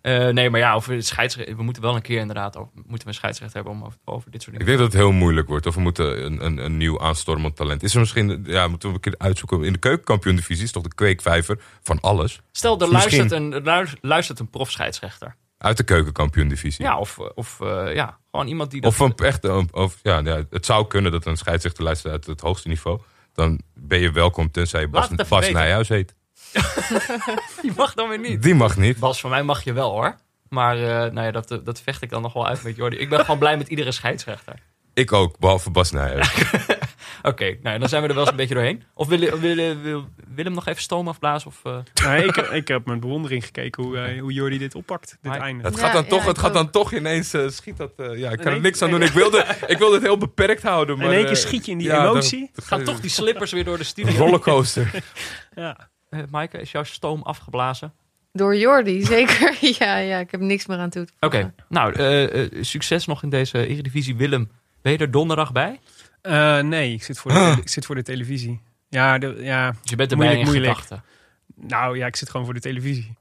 Eh, nee, maar ja, over scheidsrechter. We moeten wel een keer inderdaad over, moeten we een scheidsrechter hebben om over, over dit soort ik dingen. denk dat het heel moeilijk wordt. Of we moeten een, een, een nieuw aanstormend talent. Is er misschien, ja, moeten we een keer uitzoeken. In de keukenkampioen-divisie is toch de kweekvijver van alles. Stel, er Misschien- luistert een, er lu- luistert een profscheidsrechter. Uit de keukenkampioen-divisie. Ja, of, of eh, ja, gewoon iemand die dat... Of een echt, een- of, ja, ja, het zou kunnen dat een scheidsrechter luistert uit het hoogste niveau. Dan ben je welkom tenzij je Bas, Bas. Nijhuis heet. Die mag dan weer niet. Die mag niet. Bas, van mij mag je wel hoor. Maar eh, nou ja, dat, dat vecht ik dan nog wel uit met Jordi. Ik ben gewoon blij met iedere scheidsrechter. Ik ook, behalve Bas Nijhuis. Oké, nou dan zijn we er wel eens een beetje doorheen. Of wil, wil, wil, wil Willem nog even stoom afblazen? Of, eh, Nee, ik, ik heb met bewondering gekeken hoe, eh, hoe Jordi dit oppakt, dit Maar- einde. Het Ja, gaat dan ja, toch, het gaat ook. dan toch ineens, eh, schiet dat, eh, ja, ik kan er niks aan doen. Ik wilde, ik wilde het heel beperkt houden. Maar, In één keer eh, schiet je in die ja, dan- emotie. gaan toch die slippers weer door de studio? rollercoaster. Ja. Eh Maaike, is jouw stoom afgeblazen? Door Jordi, zeker. ja, ja, ik heb niks meer aan toe te Oké, nou, eh, eh, succes nog in deze Eredivisie. Willem, ben je er donderdag bij? Eh, nee, ik zit, voor de, ik zit voor de televisie. Ja, de, ja, Dus je bent erbij Moeilijk, in moeilijk. gedachten. nou ja, ik zit gewoon voor de televisie.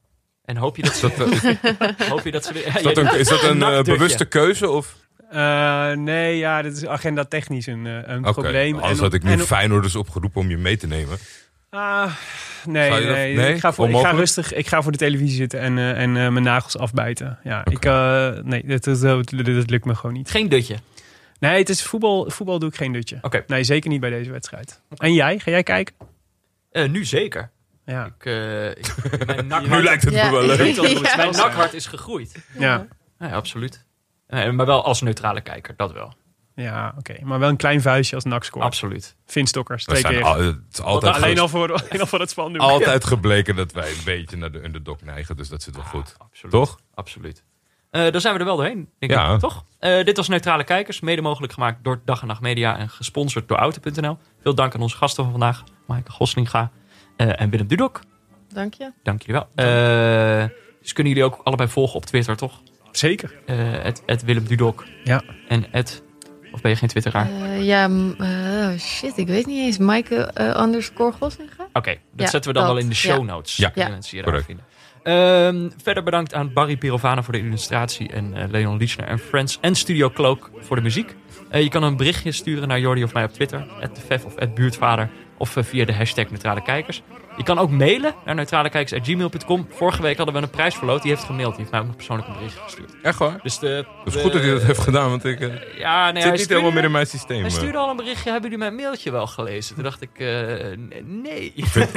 En hoop je dat ze... dat, hoop je dat ze weer- is dat een, is dat een eh, bewuste keuze? Of? Eh, nee, ja, dat is agenda technisch een, een probleem. anders En- had ik nu en- Feyenoorders opgeroepen om je mee te nemen. Ah, nee, dat- nee, nee? Ik, ga voor, ik ga rustig. Ik ga voor de televisie zitten en, en eh, mijn nagels afbijten. Ja, ik, eh, nee, dat, dat, dat, dat lukt me gewoon niet. Geen dutje. Nee, het is voetbal. Voetbal doe ik geen dutje. Oké. Nee, zeker niet bij deze wedstrijd. En jij? Ga jij kijken? Eh, nu zeker. Ja. Ik, eh, ik- mijn nakhart, Nu lijkt het Ja. me wel leuk. Ja. Mijn nakhart is gegroeid. Ja, Ja, absoluut. Eh, maar wel als neutrale kijker, dat wel. ja oké. Maar wel een klein vuistje als NAC scoort. Absoluut. Vin Stokkers, We twee keer. al, het is altijd, alleen, al voor, alleen al voor het spandoek. altijd gebleken dat wij een beetje naar de underdog neigen. Dus dat zit wel goed. Absoluut. Toch? Absoluut. Eh dan zijn we er wel doorheen, denk Ja. ik. Toch? Eh, dit was Neutrale Kijkers, mede mogelijk gemaakt door Dag en Nacht Media en gesponsord door Auto.nl. Veel dank aan onze gasten van vandaag, Maaike Goslinga eh, en Willem Dudok. Dank je. Dank jullie wel. Eh, dus kunnen jullie ook allebei volgen op Twitter, toch? Zeker. Eh, het, het Willem Dudok Ja. en het... Of ben je geen twitteraar? Eh, ja, eh, shit, ik weet niet eens. Maaike eh, underscore Goslinga? Oké, dat Ja, zetten we dan dat. wel in de show Ja. notes. Ja. Kunnen Ja. mensen daar Correct. vinden. Ehm, verder bedankt aan Barry Pirovana voor de illustratie en eh, Leon Liesner en Friends en Studio Cloak voor de muziek. Eh, je kan een berichtje sturen naar Jordi of mij op Twitter, @defef of @buurtvader of eh, via de hashtag Neutrale Kijkers. Je kan ook mailen naar neutralekijkers.gmail.com. Vorige week hadden we een prijs verloot, die heeft gemaild. Die heeft mij ook nog persoonlijk een berichtje gestuurd. Echt waar? Dus de, Het is goed dat hij dat heeft gedaan, want ik Ja, nee, zit hij niet stuurde- helemaal meer in mijn systeem. Hij stuurde al een berichtje, hebben jullie mijn mailtje wel gelezen? Toen dacht ik, eh, n- nee. Ik vind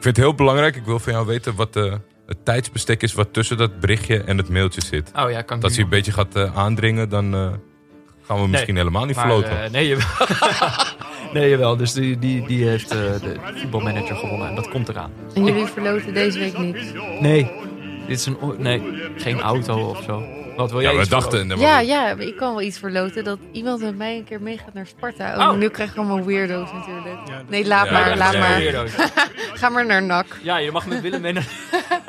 het heel belangrijk. Ik wil van jou weten wat eh, het tijdsbestek is wat tussen dat berichtje en het mailtje zit. Oh ja, kan ik Dat hij een beetje gaat eh, aandringen, dan eh, gaan we misschien helemaal niet verloten. Maar, eh, nee, jawel. nee, jawel. Dus die, die, die heeft eh, de voetbalmanager gewonnen. En dat komt eraan. En jullie verloten deze week niet. Nee. Dit is een... o- Nee, geen auto of zo. Wat wil jij ja, we dachten... Ja, ja, ik kan wel iets verloten. Dat iemand met mij een keer meegaat naar Sparta. Oh, Oh. nu krijg ik allemaal weirdo's natuurlijk. Ja, Nee, laat Ja, maar, laat maar. Weirdo's. Ga maar naar NAC. Ja, je mag met Willem mee naar...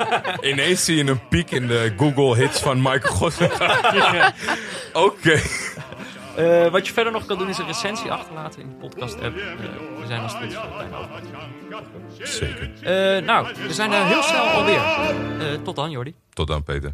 Ineens zie je een piek in de Google hits van Michael Gossen. Oké. Eh, wat je verder nog kan doen is een recensie achterlaten in de podcast-app. Eh, we zijn nog steeds eh, bijna. Zeker. Eh, nou, we zijn er heel snel alweer. Eh, tot dan, Jordi. Tot dan, Peter.